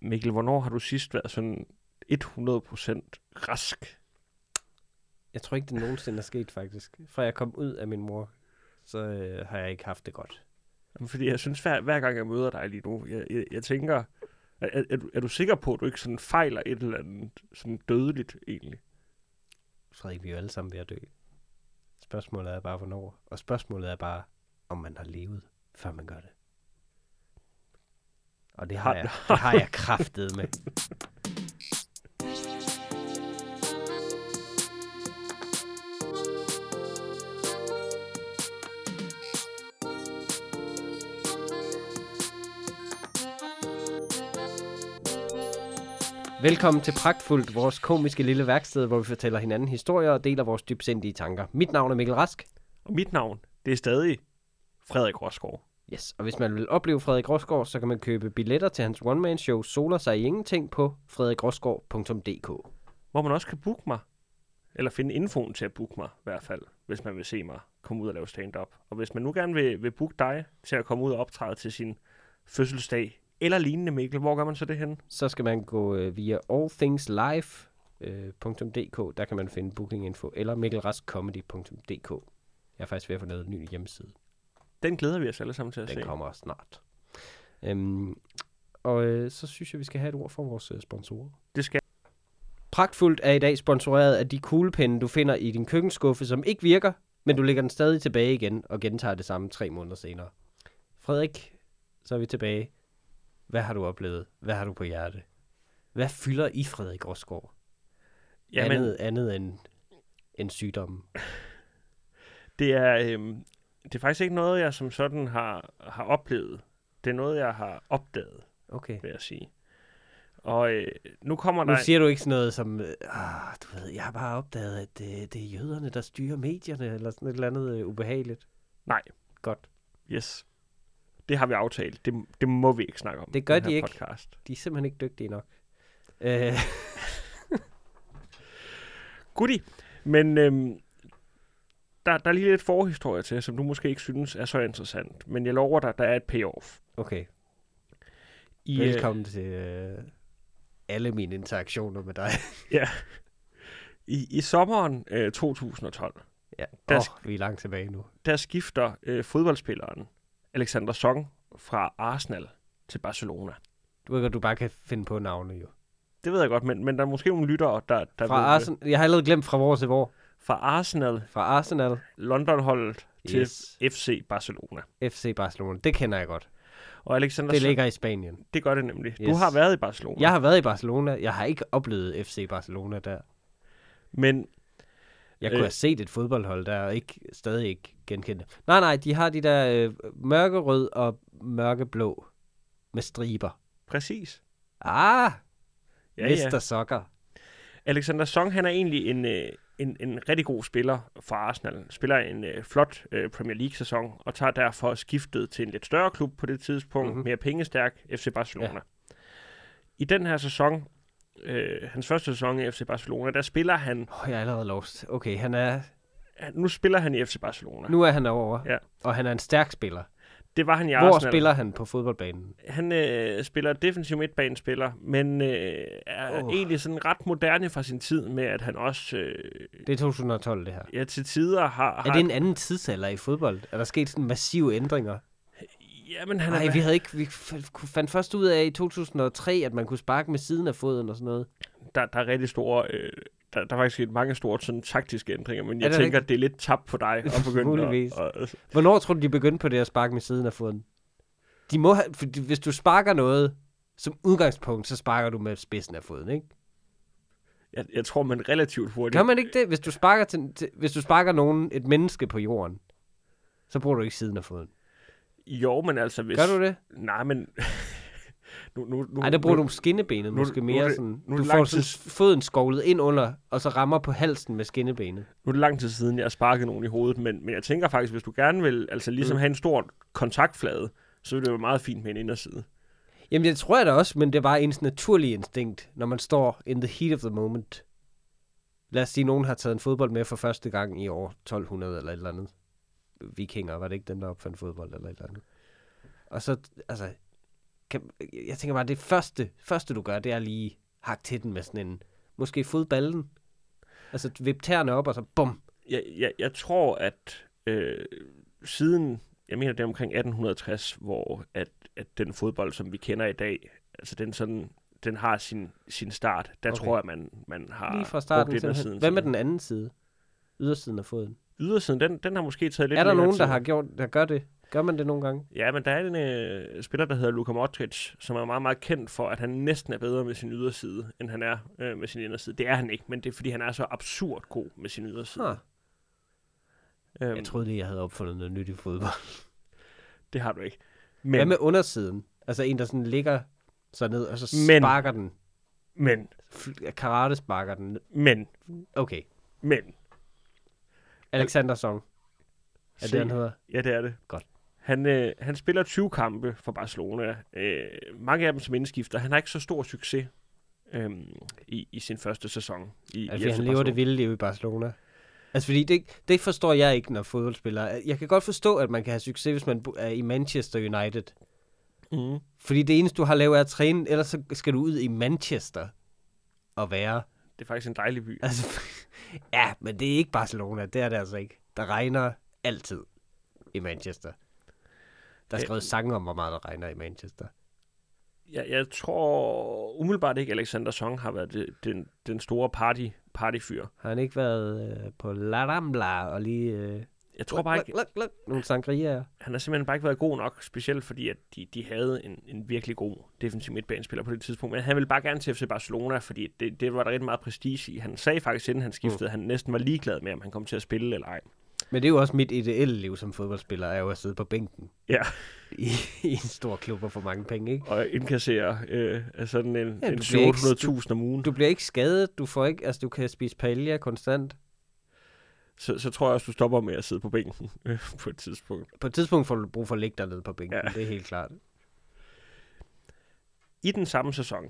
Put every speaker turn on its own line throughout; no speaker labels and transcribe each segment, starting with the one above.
Mikkel, hvornår har du sidst været sådan 100% rask?
Jeg tror ikke, det nogensinde er sket, faktisk. Fra jeg kom ud af min mor, så øh, har jeg ikke haft det godt.
Jamen, Fordi jeg synes, hver, hver gang jeg møder dig lige nu, jeg, jeg, jeg tænker, er, er, du- er du sikker på, at du ikke sådan fejler et eller andet sådan dødeligt egentlig?
Frederik, vi er jo alle sammen ved at dø. Spørgsmålet er bare, hvornår. Og spørgsmålet er bare, om man har levet, før man gør det. Og det har, jeg, det har jeg kraftet med. Velkommen til Pragtfuldt, vores komiske lille værksted, hvor vi fortæller hinanden historier og deler vores dybsindige tanker. Mit navn er Mikkel Rask.
Og mit navn, det er stadig Frederik Rosgaard.
Yes, og hvis man vil opleve Frederik Rosgaard, så kan man købe billetter til hans one-man-show Soler sig i ingenting på frederikrosgaard.dk.
Hvor man også kan booke mig. Eller finde infoen til at booke mig, i hvert fald, hvis man vil se mig komme ud og lave stand-up. Og hvis man nu gerne vil, vil booke dig til at komme ud og optræde til sin fødselsdag, eller lignende, Mikkel, hvor gør man så det hen?
Så skal man gå øh, via allthingslive.dk, der kan man finde bookinginfo, eller mikkelraskcomedy.dk. Jeg er faktisk ved at få lavet en ny hjemmeside.
Den glæder vi os alle sammen til at
Den
se.
kommer snart. Øhm, og øh, så synes jeg, vi skal have et ord for vores øh, sponsorer.
Det skal
Pragtfuldt er i dag sponsoreret af de kuglepinde, du finder i din køkkenskuffe, som ikke virker, men du lægger den stadig tilbage igen og gentager det samme tre måneder senere. Frederik, så er vi tilbage. Hvad har du oplevet? Hvad har du på hjerte? Hvad fylder i Frederik Rosgaard?
Jamen,
Andet, andet end, end sygdommen.
det er, øhm, det er faktisk ikke noget, jeg som sådan har, har oplevet. Det er noget, jeg har opdaget,
Okay.
vil jeg sige. Og øh, nu kommer
Nu
der...
siger du ikke sådan noget som, øh, du ved, jeg har bare opdaget, at det, det er jøderne, der styrer medierne, eller sådan et eller andet øh, ubehageligt.
Nej.
Godt.
Yes. Det har vi aftalt. Det, det må vi ikke snakke om.
Det gør de ikke.
Podcast.
De er simpelthen ikke dygtige nok. Øh,
Goodie. Men øhm, der, der er lige lidt forhistorie til, som du måske ikke synes er så interessant. Men jeg lover dig, der er et payoff.
okay,
I, øh,
velkommen til øh, alle mine interaktioner med dig.
I, I sommeren øh, 2012,
ja,
Der
oh, vi er langt tilbage nu.
der skifter øh, fodboldspilleren Alexander Song fra Arsenal til Barcelona.
Du ved godt, du bare kan finde på navne jo.
Det ved jeg godt, men, men der er måske nogle lyttere, der, der
Fra
det.
Arsenal, jeg har allerede glemt fra hvor til hvor.
Fra Arsenal,
Fra Arsenal,
London-holdet til
yes.
FC Barcelona.
FC Barcelona. Det kender jeg godt.
Og Alexander
Det ligger i Spanien.
det gør det nemlig. Du
Yes.
har været i Barcelona.
Jeg har været i Barcelona. Jeg har ikke oplevet FC Barcelona der.
Men
Jeg kunne
Øh.
have set et fodboldhold der, og ikke, stadig ikke genkende. det. Nej, nej, de har de der øh, mørkerød og mørkeblå med striber.
præcis.
Ah,
Ja,
Mr.
ja.
Sokker.
Alexander Song, han er egentlig en, øh, en, en rigtig god spiller for Arsenal. Spiller en øh, flot øh, Premier League-sæson, og tager derfor skiftet til en lidt større klub på det tidspunkt,
Mhm.
mm-hmm. mere pengestærk, FC Barcelona. Ja. I den her sæson, øh, hans første sæson i FC Barcelona, der spiller han,
Oh, jeg er allerede lost. Okay, han er,
nu spiller han i FC Barcelona.
nu er han over,
Ja.
og han er en stærk spiller.
Det var han i
Hvor
Arsenal.
spiller han på fodboldbanen?
Han øh, spiller defensiv midtbanespiller, men øh, er oh. egentlig sådan ret moderne fra sin tid med, at han også øh,
Det er 2012, det her.
ja, til tider har...
Er
har
det en anden tidsalder i fodbold? Er der sket sådan massive ændringer?
Jamen, han
Nej,
er,
vi havde ikke, vi fandt først ud af i 2003, at man kunne sparke med siden af foden og sådan noget.
der, der er rigtig store... Øh, der, der er faktisk sket mange store sådan, taktiske ændringer, men jeg tænker, at det er lidt tabt på dig at begynde
Muligvis.
at, at,
Hvornår tror du, de begyndte på det at sparke med siden af foden? De må have, for hvis du sparker noget, som udgangspunkt, så sparker du med spidsen af foden, ikke?
jeg, jeg tror, man relativt hurtigt...
Kan man ikke det? Hvis du sparker, til, til, hvis du sparker nogen, et menneske på jorden, så bruger du ikke siden af foden.
Jo, men altså hvis...
Gør du det?
Nej, men... nu, nu, nu,
Nej, der bruger
nu,
du skinnebenet
nu-
måske
nu
mere
er det-
sådan.
nu
Du får sådan
tid-
foden skovlet ind under, og så rammer på halsen med skinnebenet.
nu er det lang tid siden, jeg har sparket nogen i hovedet, men, men jeg tænker faktisk, hvis du gerne vil altså ligesom
Mm.
have en stor kontaktflade, så vil det være meget fint med en inderside.
Jamen, det tror jeg da også, men det bare ens naturlige instinkt, når man står in the heat of the moment. Lad os sige, at nogen har taget en fodbold med for første gang i år 1200 eller et eller andet. Vikinger, var det ikke dem, der opfandt fodbold eller et eller andet? Og så, altså, kan, jeg tænker bare, det første, første du gør, det er lige hakke til den med sådan en, måske fodballen. Altså vip tæerne op, og så bum.
Jeg, jeg, jeg tror, at øh, siden, jeg mener det er omkring 1860, hvor at, at den fodbold, som vi kender i dag, altså den sådan, den har sin, sin start. Der
Okay.
tror jeg, man, man har
Lige fra
brugt
starten.
det med
simpelthen.
siden.
Hvad med den anden side? Ydersiden af foden.
Ydersiden, den, den har måske taget lidt
er der nogen, der
tid.
har gjort, der gør det? Gør man det nogle gange?
Ja, men der er en øh, spiller, der hedder Luka Modric, som er meget, meget kendt for, at han næsten er bedre med sin yderside, end han er øh, med sin inderside. Det er han ikke, men det er, fordi han er så absurd god med sin yderside.
Huh.
Øhm,
Jeg troede lige, jeg havde opfundet noget nyt i fodbold.
Det har du ikke.
Men, Hvad med undersiden? Altså en, der sådan ligger så ned, og så
Men-
sparker den.
men,
Karate sparker den.
men,
Okay.
men.
Alexander Song. Er det, han hedder?
Ja, det er det.
Godt.
Han, øh, han spiller 20 kampe for Barcelona. Øh, mange af dem som indskifter. Han har ikke så stor succes øh, i, i sin første sæson. I,
Altså,
i
han lever det vilde liv i Barcelona. Altså, fordi det, det forstår jeg ikke, når fodboldspillere... Jeg kan godt forstå, at man kan have succes, hvis man er i Manchester United.
Mm.
Fordi det eneste, du har lavet, er at træne, ellers så skal du ud i Manchester og være.
Det er faktisk en dejlig by.
Altså, ja, men det er ikke Barcelona. Det er det altså ikke. Der regner altid i Manchester. Der er
Ja.
skrevet sange om, hvor meget der regner i Manchester.
Jeg, jeg tror umiddelbart ikke, Alexander Song har været det, den, den store party, partyfyr.
Har han ikke været øh, på La Rambla og lige... Øh,
Jeg tror bare ikke,
luk, luk, luk, nogle sangrier?
han har simpelthen bare ikke været god nok, specielt fordi, at de, de havde en, en virkelig god defensiv midtbanespiller på det tidspunkt. Men han ville bare gerne til FC Barcelona, fordi det, det var der rigtig meget prestige i. Han sagde faktisk, inden han skiftede, at han næsten var ligeglad med, om han kom til at spille eller ej.
Men det er jo også mit ideelle liv som fodboldspiller, er jo at sidde på bænken.
Ja.
I, i en stor klub og få mange penge, ikke?
Og indkassere øh, sådan en,
Ja,
en
du bliver ikke-
800.000 om ugen.
Du bliver ikke skadet, du får ikke, altså du kan spise paella konstant.
Så, så tror jeg også, du stopper med at sidde på bænken øh, på et tidspunkt.
På et tidspunkt får du brug for at ligge dernede på bænken,
Ja.
det er helt klart.
I den samme sæson,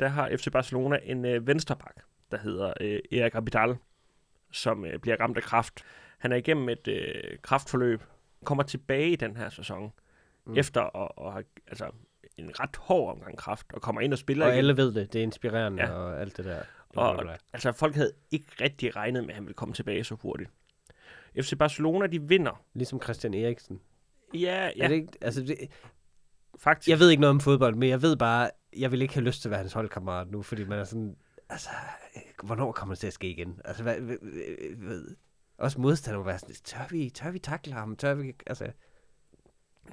der har FC Barcelona en øh, vensterbak, der hedder øh, Erik Abidal, som øh, bliver ramt af kraft. Han er igennem et øh, kraftforløb, kommer tilbage i den her sæson, mm. Efter at, at have altså, en ret hård omgang kraft, og kommer ind og spiller
Og
igen.
alle ved det, det er inspirerende
Ja.
og alt det der.
Og,
bla.
altså, folk havde ikke rigtig regnet med, at han ville komme tilbage så hurtigt. FC Barcelona, de vinder.
Ligesom Christian Eriksen.
Ja,
Ja. Er det ikke, altså det,
faktisk.
jeg ved ikke noget om fodbold, men jeg ved bare, jeg vil ikke have lyst til at være hans holdkammerat nu, fordi man er sådan, altså, hvornår kommer det til at ske igen? Altså, hvad, ved, ved, også modstander må være sådan, tør vi, tør vi takle ham? Tør vi, altså,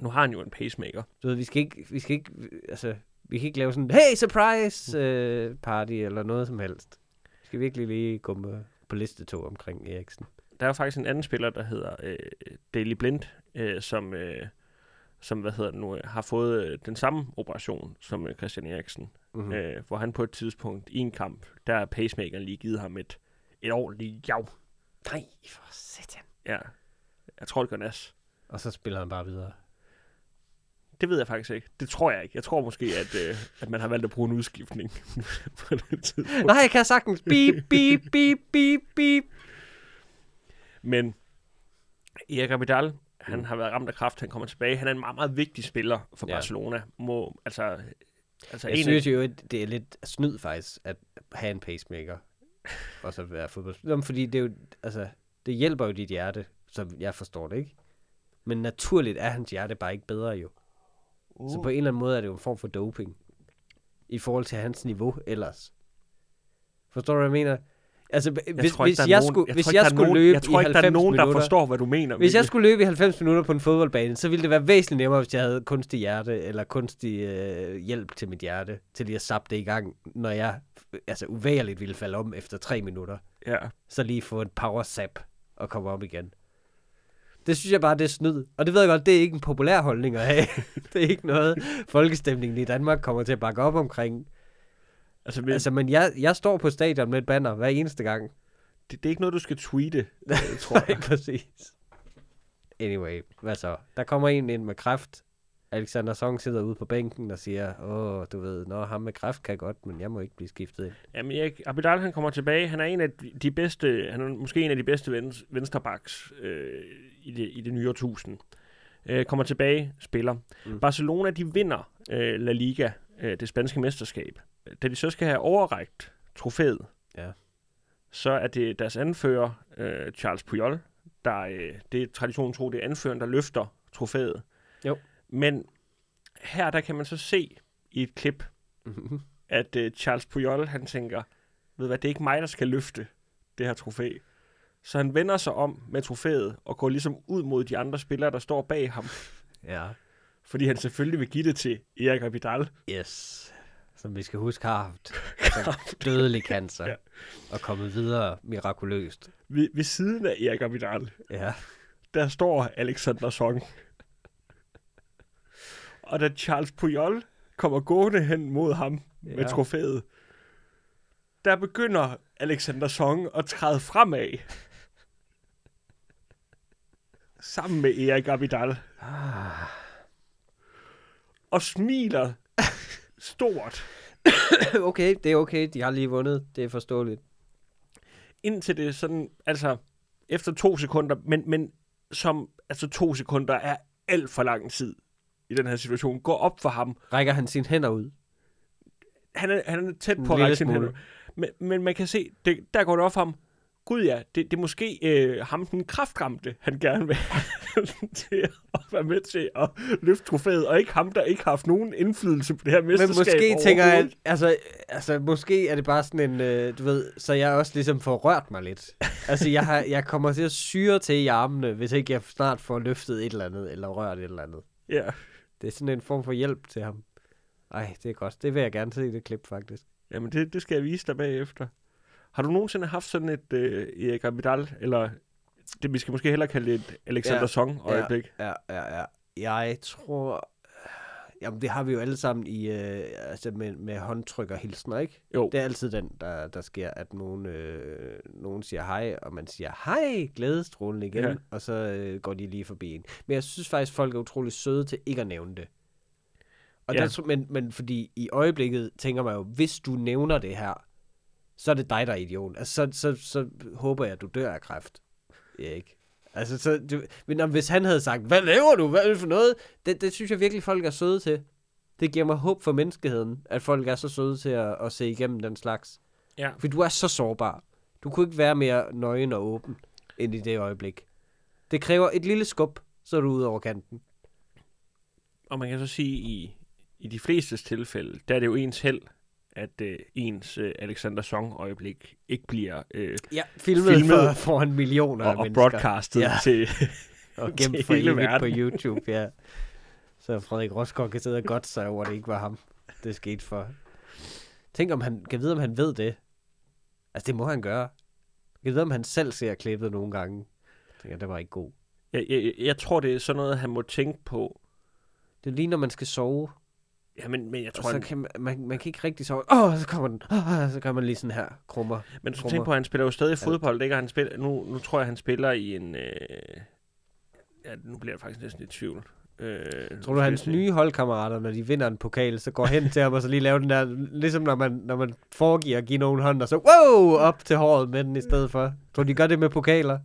Nu har han jo en pacemaker.
du ved, vi skal ikke, vi skal ikke, altså, vi kan ikke lave sådan, hey, surprise øh, party, eller noget som helst. Vi skal virkelig lige gå med på liste to omkring Eriksen.
Der er jo faktisk en anden spiller, der hedder øh, Daily Blind, øh, som, øh, som hvad hedder det nu, øh, har fået øh, den samme operation som øh, Christian Eriksen.
Mm.
Mm. Øh, hvor han på et tidspunkt i en kamp, der er pacemakeren lige givet ham et, et ordentligt jav.
Nej, for satan.
Ja, jeg tror, det gør nas.
Og så spiller han bare videre.
Det ved jeg faktisk ikke. Det tror jeg ikke. Jeg tror måske, at, øh, at man har valgt at bruge en udskiftning på det tidspunkt.
Nej, jeg kan sagtens. Beep, beep, beep, beep, beep.
Men Erik Abidal, han
Mm.
har været ramt af kraft, han kommer tilbage. Han er en meget, meget vigtig spiller for
Ja.
Barcelona. Må, altså, altså
Jeg
en
synes jo, at det er lidt snyd faktisk, at have en pacemaker, og så være fodboldspiller. Fordi det er jo, altså, det hjælper jo dit hjerte, som jeg forstår det, ikke? Men naturligt er hans hjerte bare ikke bedre jo.
uh,
Så på en eller anden måde er det jo en form for doping. I forhold til hans niveau ellers. Forstår du, hvad jeg mener? Altså,
jeg
hvis,
tror ikke,
hvis
der
jeg
nogen-
skulle,
jeg
hvis
tror ikke,
jeg
der
skulle løbe
jeg tror
i
ikke, der er
90
nogen, der
minutter,
forstår, hvad du mener.
hvis jeg skulle løbe i 90 minutter på en fodboldbane, så ville det være væsentligt nemmere, hvis jeg havde kunstig hjerte, eller kunstig øh, hjælp til mit hjerte, til lige at sappe det i gang, når jeg altså, uværligt ville falde om efter tre minutter.
Ja.
Så lige få et power sap og komme op igen. Det synes jeg bare, det er snyd. Og det ved jeg godt, det er ikke en populær holdning at have. det er ikke noget, folkestemningen i Danmark kommer til at bakke op omkring.
Altså, men,
Altså, men jeg, jeg står på stadion med et banner hver eneste gang.
det, det er ikke noget, du skal tweete, øh, tror jeg.
Nej, præcis. Anyway, hvad så? Der kommer en ind med kræft. Alexander Song sidder ude på bænken og siger, åh, du ved, når ham med kræft kan godt, men jeg må ikke blive skiftet ind.
Jamen, Erik Abidal, han kommer tilbage. Han er en af de- bedste, han er måske en af de bedste vens, vensterbacks øh, i, det, i det nye årtusind. øh, kommer tilbage, spiller.
Mm.
Barcelona, de vinder øh, La Liga, øh, det spanske mesterskab. Da de så skal have overrækt trofæet,
Ja.
så er det deres anfører, øh, Charles Puyol, der øh, det er traditionen tro, det er anføreren, der løfter trofæet.
Jo.
Men her, der kan man så se i et klip,
Mhm.
at øh, Charles Puyol, han tænker, ved hvad, det er ikke mig, der skal løfte det her trofæ. Så han vender sig om med trofæet og går ligesom ud mod de andre spillere, der står bag ham.
ja.
Fordi han selvfølgelig vil give det til Erik Abidal.
Yes. Som vi skal huske har haft altså, dødelig cancer.
Ja.
Og kommet videre mirakuløst.
Ved, ved siden af Erik Abidal,
Ja.
der står Alexander Song. Og da Charles Puyol kommer gående hen mod ham ja. med trofæet, der begynder Alexander Song at træde fremad. Sammen med Erik Abidal.
Ah.
Og smiler stort,
okay, det er okay. De har lige vundet. Det er forståeligt.
indtil det sådan, altså, efter to sekunder, men, men som, altså to sekunder er alt for lang tid i den her situation, går op for ham.
Rækker han sine hænder ud?
Han er, han er tæt på at række sine hænder. Men, men man kan se, det, der går det op for ham, gud ja, det, det er måske øh, ham, den kraftramte, han gerne vil have til at være med til at løfte trofæet, og ikke ham, der ikke har haft nogen indflydelse på det her
Men
mesterskab
måske tænker jeg, altså, altså måske er det bare sådan en, øh, du ved, så jeg også ligesom får rørt mig lidt. altså jeg, har, jeg kommer til at syre til i armene, hvis ikke jeg snart får løftet et eller andet, eller rørt et eller andet.
Ja.
Det er sådan en form for hjælp til ham. Ej, det er godt. Det vil jeg gerne se i det klip, faktisk.
Jamen, det, det skal jeg vise dig bagefter. Har du nogensinde haft sådan et øh, Erik Abidal, eller det, vi skal måske hellere kalde det et Alexander
Ja.
ja. Song øjeblik?
Ja, ja, ja. Jeg tror... Jamen, det har vi jo alle sammen i, øh, altså med, med håndtryk og hilsner, ikke?
Jo.
Det er altid den, der, der sker, at nogen, øh, nogen siger hej, og man siger hej, glædestrålen igen,
Ja.
og så øh, går de lige forbi en. Men jeg synes faktisk, folk er utrolig søde til ikke at nævne det. Og
Ja.
der, men, men fordi i øjeblikket tænker man jo, hvis du nævner det her, så er det dig, der er idiot. Altså, så, så, så håber jeg, at du dør af kræft. Erik. Altså, så, du, men om, hvis han havde sagt, hvad laver du? Hvad er det for noget? Det, det synes jeg virkelig, folk er søde til. Det giver mig håb for menneskeheden, at folk er så søde til at, at se igennem den slags.
Ja.
For du er så sårbar. Du kunne ikke være mere nøgen og åben end i det øjeblik. Det kræver et lille skub, så er du ude over kanten.
Og man kan så sige, i, i de fleste tilfælde, der er det jo ens held, at øh, ens øh, Alexander Song øjeblik ikke bliver øh,
Ja, filmet,
Filmet
filmet for, foran millioner
og,
af
og
mennesker.
broadcastet
Ja.
til...
og
til
gemt for
hele
evigt på
verden.
YouTube, ja. Så Frederik Rosgaard kan sidde og godt sig over, at det ikke var ham, det skete for. Tænk, om han kan vide, om han ved det. Altså, det må han gøre. Jeg vide, om han selv ser klippet nogle gange. Jeg tænker, det var ikke god.
Jeg, jeg, jeg tror, det er sådan noget, han må tænke på.
Det er lige, når man skal sove,
Ja, men, men jeg
og
tror,
så
han,
kan man, man, man kan ikke rigtig sove. Åh, oh, så kommer den. Oh, så kan man lige sådan her krummer.
men så
trommer.
tænk på, at han spiller jo stadig fodbold, ikke? Og han spiller, nu, nu tror jeg, han spiller i en... Øh, ja, nu bliver jeg faktisk næsten i tvivl. Øh,
Tror du, hans nye holdkammerater, når de vinder en pokal, så går hen til ham og så lige laver den der, ligesom når man, når man foregiver at give nogen hånd, og så wow, op til håret med den i stedet for. Tror du, de gør det med pokaler?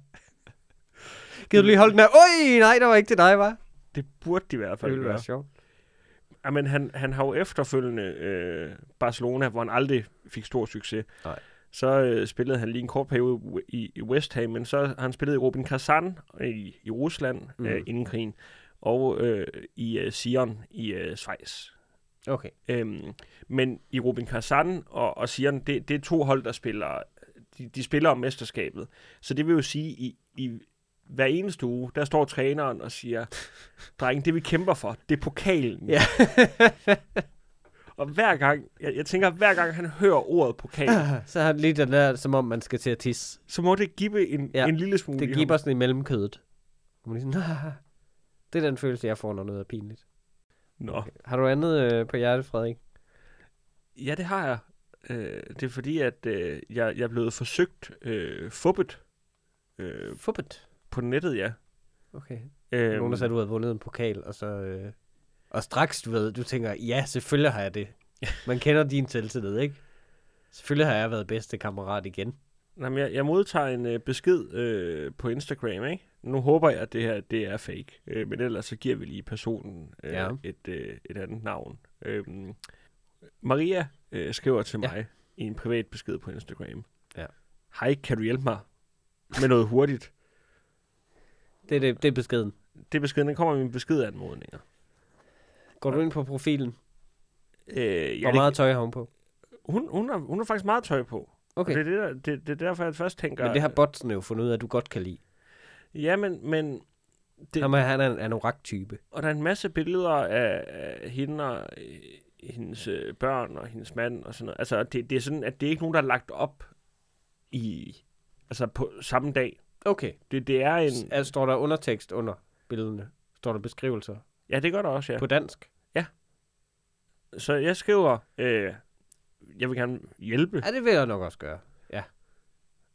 Gider du lige holde den her? Oj, nej, der var ikke til dig, var.
Det burde de i hvert
Det
fald
ville være sjovt.
Ja, men han, han har jo efterfølgende øh, Barcelona, hvor han aldrig fik stor succes.
Nej.
Så øh, spillede han lige en kort periode i, i West Ham, men så har han spillet i Robin Kazan i, i Rusland
Mm.
øh, inden krigen, og øh, i øh, Sion i øh, Schweiz.
Okay.
Øhm, men i Robin Kazan og, og Sion, det, det er to hold, der spiller, de, de spiller om mesterskabet. Så det vil jo sige, i, i hver eneste uge, der står træneren og siger, dreng, det vi kæmper for, det er pokalen.
Ja.
Og hver gang, jeg, jeg tænker, hver gang han hører ordet pokal,
så har han lige den der, som om man skal til at tisse.
så må det give en,
Ja,
en lille smule
Det giver sådan i mellemkødet. Og man lige sådan, det er den følelse, jeg får, når noget er pinligt.
Nå.
Har du andet øh, på hjertet, Frederik?
Ja, det har jeg. Øh, det er fordi, at øh, jeg, jeg er blevet forsøgt øh, fubbet øh,
Fuppet.
På nettet, ja.
Okay.
Øh,
Nogen, der sagde, at du havde vundet en pokal, og så... Øh, og straks, du ved, du tænker, ja, selvfølgelig har jeg det. Man kender din selvtillid, ikke? Selvfølgelig har jeg været bedste kammerat igen.
Jamen, jeg, jeg modtager en øh, besked øh, på Instagram, ikke? nu håber jeg, at det her det er fake, øh, men ellers så giver vi lige personen øh,
Ja.
et, øh, et andet navn. Øh, Maria øh, skriver til
Ja.
mig i en privat besked på Instagram.
Ja.
Hej, kan du hjælpe mig med noget hurtigt?
Det er, det, det er beskeden.
Det er beskeden, den kommer med beskedanmodninger.
Går du ind på profilen?
Øh, ja,
Hvor
det-
meget tøj har hun på?
hun, hun, har, hun har faktisk meget tøj på.
Okay.
Og det, er det, der, det, det er derfor, jeg først tænker...
Men det har botsene jo fundet ud af, at du godt kan lide.
Ja, men, men
Det...
Det-
er, han er en anorak-type.
Og der er en masse billeder af, af hende og øh, hendes øh, børn og hendes mand og sådan noget. Altså, det, det er sådan, at det er ikke nogen, der er lagt op i, altså på samme dag.
Okay.
Det, det er en...
Altså, står der undertekst under billederne? Står der beskrivelser?
Ja, det gør der også, ja.
Ja. På dansk?
Så jeg skriver, øh, jeg vil gerne hjælpe.
Ja, det vil jeg nok også gøre.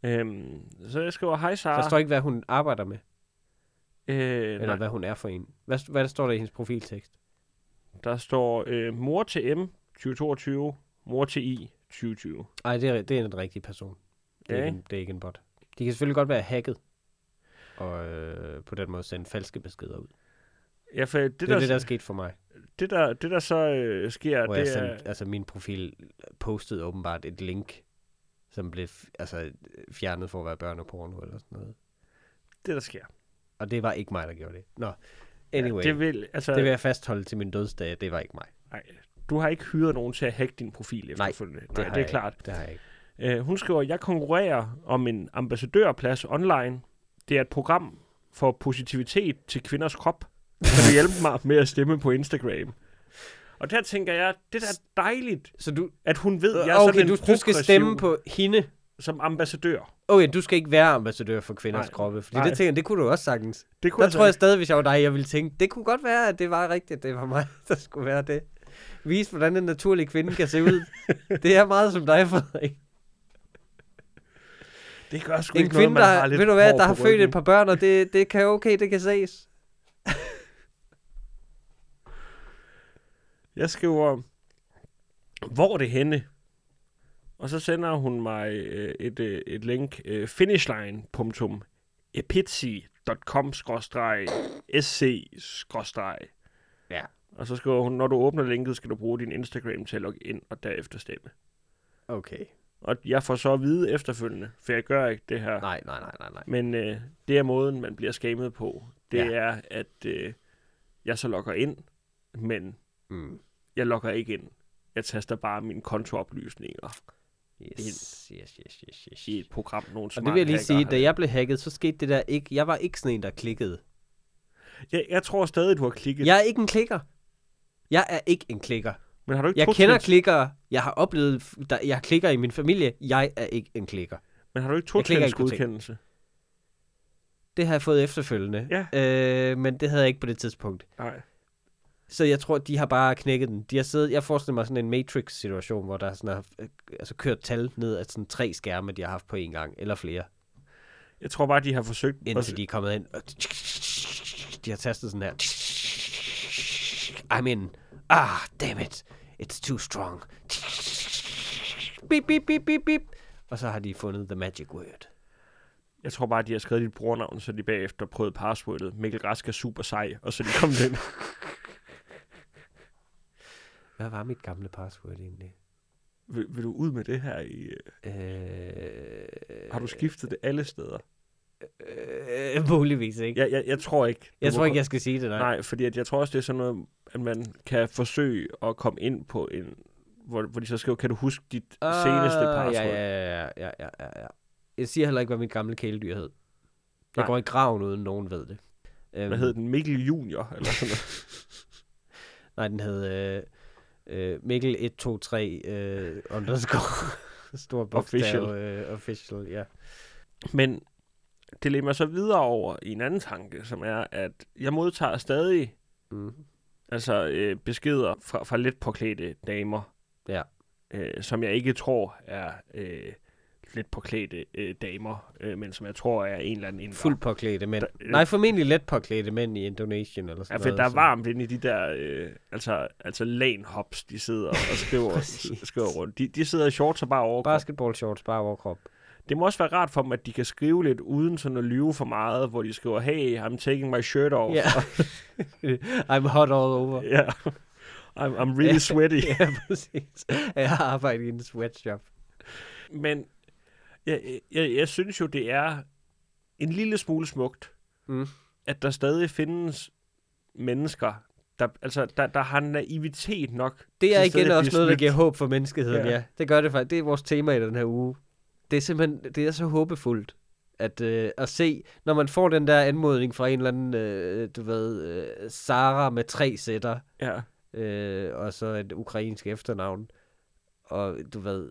Øhm, så jeg skriver, hej
Der
Sara.
står ikke, hvad hun arbejder med,
øh,
eller
nej,
hvad hun er for en. Hvad, hvad der står der i hendes profiltekst?
der står øh, mor til M 2022, mor til I 2020.
Ej, det er, det er en rigtig person. Det er,
Ja,
ikke en, det er ikke en bot. De kan selvfølgelig godt være hacket, og øh, på den måde sende falske beskeder ud.
Ja, for det,
Det,
der,
er det, der er sket for mig.
det, der, det der så øh, sker,
hvor jeg
det er...
sendte, altså min profil postede åbenbart et link, som blev altså, fjernet for at være børneporno eller sådan noget.
det, der sker.
Og det var ikke mig, der gjorde det. Nå, anyway.
Ja, det, vil, altså,
det vil jeg fastholde til min dødsdag, det var ikke mig.
Nej, du har ikke hyret nogen til at hacke din profil efterfølgende. Nej,
har
det er
jeg
klart.
Ikke. Det har jeg ikke.
Uh, hun skriver, jeg konkurrerer om en ambassadørplads online. Det er et program for positivitet til kvinders krop. Kan du hjælpe mig med at stemme på Instagram? Og der tænker jeg, det er da dejligt,
Så du,
at hun ved, at jeg er
okay,
sådan en
du, du skal stemme på hende.
som ambassadør.
Okay, du skal ikke være ambassadør for kvinders
Nej.
kroppe, fordi
Nej.
det tænker det kunne du også sagtens.
Det kunne
Der tror jeg stadig, hvis jeg var dig, jeg ville tænke, det kunne godt være, at det var rigtigt, det var mig, der skulle være det. Vis, hvordan en naturlig kvinde kan se ud. det er meget som dig, Frederik.
Det gør sgu
En
ikke noget,
kvinde,
man har
der,
lidt
ved du hvad, der har født et par børn, og det, det kan okay, det kan ses.
Jeg skriver, hvor er det henne? Og så sender hun mig øh, et, øh, et link, øh, finishline.epitsi.com sc
Ja.
Og så skriver hun, når du åbner linket, skal du bruge din Instagram til at logge ind og derefter stemme.
Okay.
Og jeg får så at vide efterfølgende, for jeg gør ikke det her.
Nej, nej, nej, nej, nej.
Men øh, det er måden, man bliver skamet på. Det
Ja.
er, at øh, jeg så logger ind, men
Mm.
jeg logger ikke ind. Jeg taster bare mine kontooplysninger
Yes, yes, yes, yes, yes.
i et program, nogle
Og det vil jeg lige sige, da jeg blev hacket, så skete det der ikke. Jeg var ikke sådan en, der klikkede.
Jeg, jeg tror stadig, du har klikket.
Jeg er ikke en klikker. Jeg er ikke en klikker.
Men har du ikke
Jeg kender
tweets?
klikkere. Jeg har oplevet, der, jeg klikker i min familie. Jeg er ikke en klikker.
Men har du ikke to
Jeg klikker ikke på ting.
godkendelse?
Det har jeg fået efterfølgende.
Ja.
Øh, men det havde jeg ikke på det tidspunkt.
Nej.
Så jeg tror, de har bare knækket den. De har siddet, jeg forestiller mig sådan en Matrix-situation, hvor der sådan er, øh, altså kørt tal ned af sådan tre skærme, de har haft på en gang, eller flere,
Jeg tror bare, de har forsøgt... at-
indtil de er kommet ind. og De har tastet sådan her. I'm in. Ah, damn it. It's too strong. Bip, bip, bip, bip, bip. Og så har de fundet the magic word.
Jeg tror bare, de har skrevet dit brugernavn, så de bagefter prøvede passwordet. Mikkel Rask er super sej, og så de kom den.
Hvad var mit gamle password egentlig?
vil, vil du ud med det her? I, øh,
Øh,
har du skiftet det alle steder?
Øh, muligvis ikke.
Jeg, jeg, jeg tror ikke.
Jeg tror ikke, jeg skal sige det, nej.
Nej, fordi at jeg tror også, det er sådan noget, at man kan forsøge at komme ind på en... Hvor, hvor de så skriver, kan du huske dit uh, seneste password?
Ja, ja, ja, ja, ja, ja. Jeg siger heller ikke, hvad mit gamle kæledyr hed. Jeg
Nej.
går i graven, uden nogen ved det.
Hvad hed den? Mikkel Junior? Eller sådan noget.
Nej, den hed øh, øh, Mikkel 123 øh, underscore stor bogstav.
Official.
Øh, official, ja.
Men det leder mig så videre over i en anden tanke, som er, at jeg modtager stadig
Mm.
altså øh, beskeder fra, fra lidt påklædte damer,
Ja.
øh, som jeg ikke tror er øh, lidt påklædte øh, damer, øh, men som jeg tror er en eller anden indre.
Fuldt påklædte mænd.
Der-
Nej, formentlig let påklædte mænd i Indonesien eller
Ja,
sådan
for
noget.
der er
så-
varmt inde i de der, øh, altså, altså lane-hops, de sidder og skriver, skriver rundt. De, de sidder i shorts og bare overkrop.
Basketball shorts, bare overkrop.
Det må også være rart for dem, at de kan skrive lidt uden sådan at lyve for meget, hvor de skriver, hey, I'm taking my shirt off.
Ja. I'm hot all over.
Ja. I'm, I'm really sweaty.
ja, præcis. Jeg har arbejdet i en sweatshop.
Men jeg, jeg, jeg synes jo, det er en lille smule smukt,
Mm.
at der stadig findes mennesker, der, altså, der, der har naivitet nok.
Det er igen også noget, der giver håb for menneskeheden,
ja.
ja. Det gør det faktisk. Det er vores tema i den her uge. Det er simpelthen, det er så håbefuldt at, øh, at se, når man får den der anmodning fra en eller anden, øh, du ved, øh, Sara med tre sætter,
Ja.
øh, og så et ukrainsk efternavn, og du ved,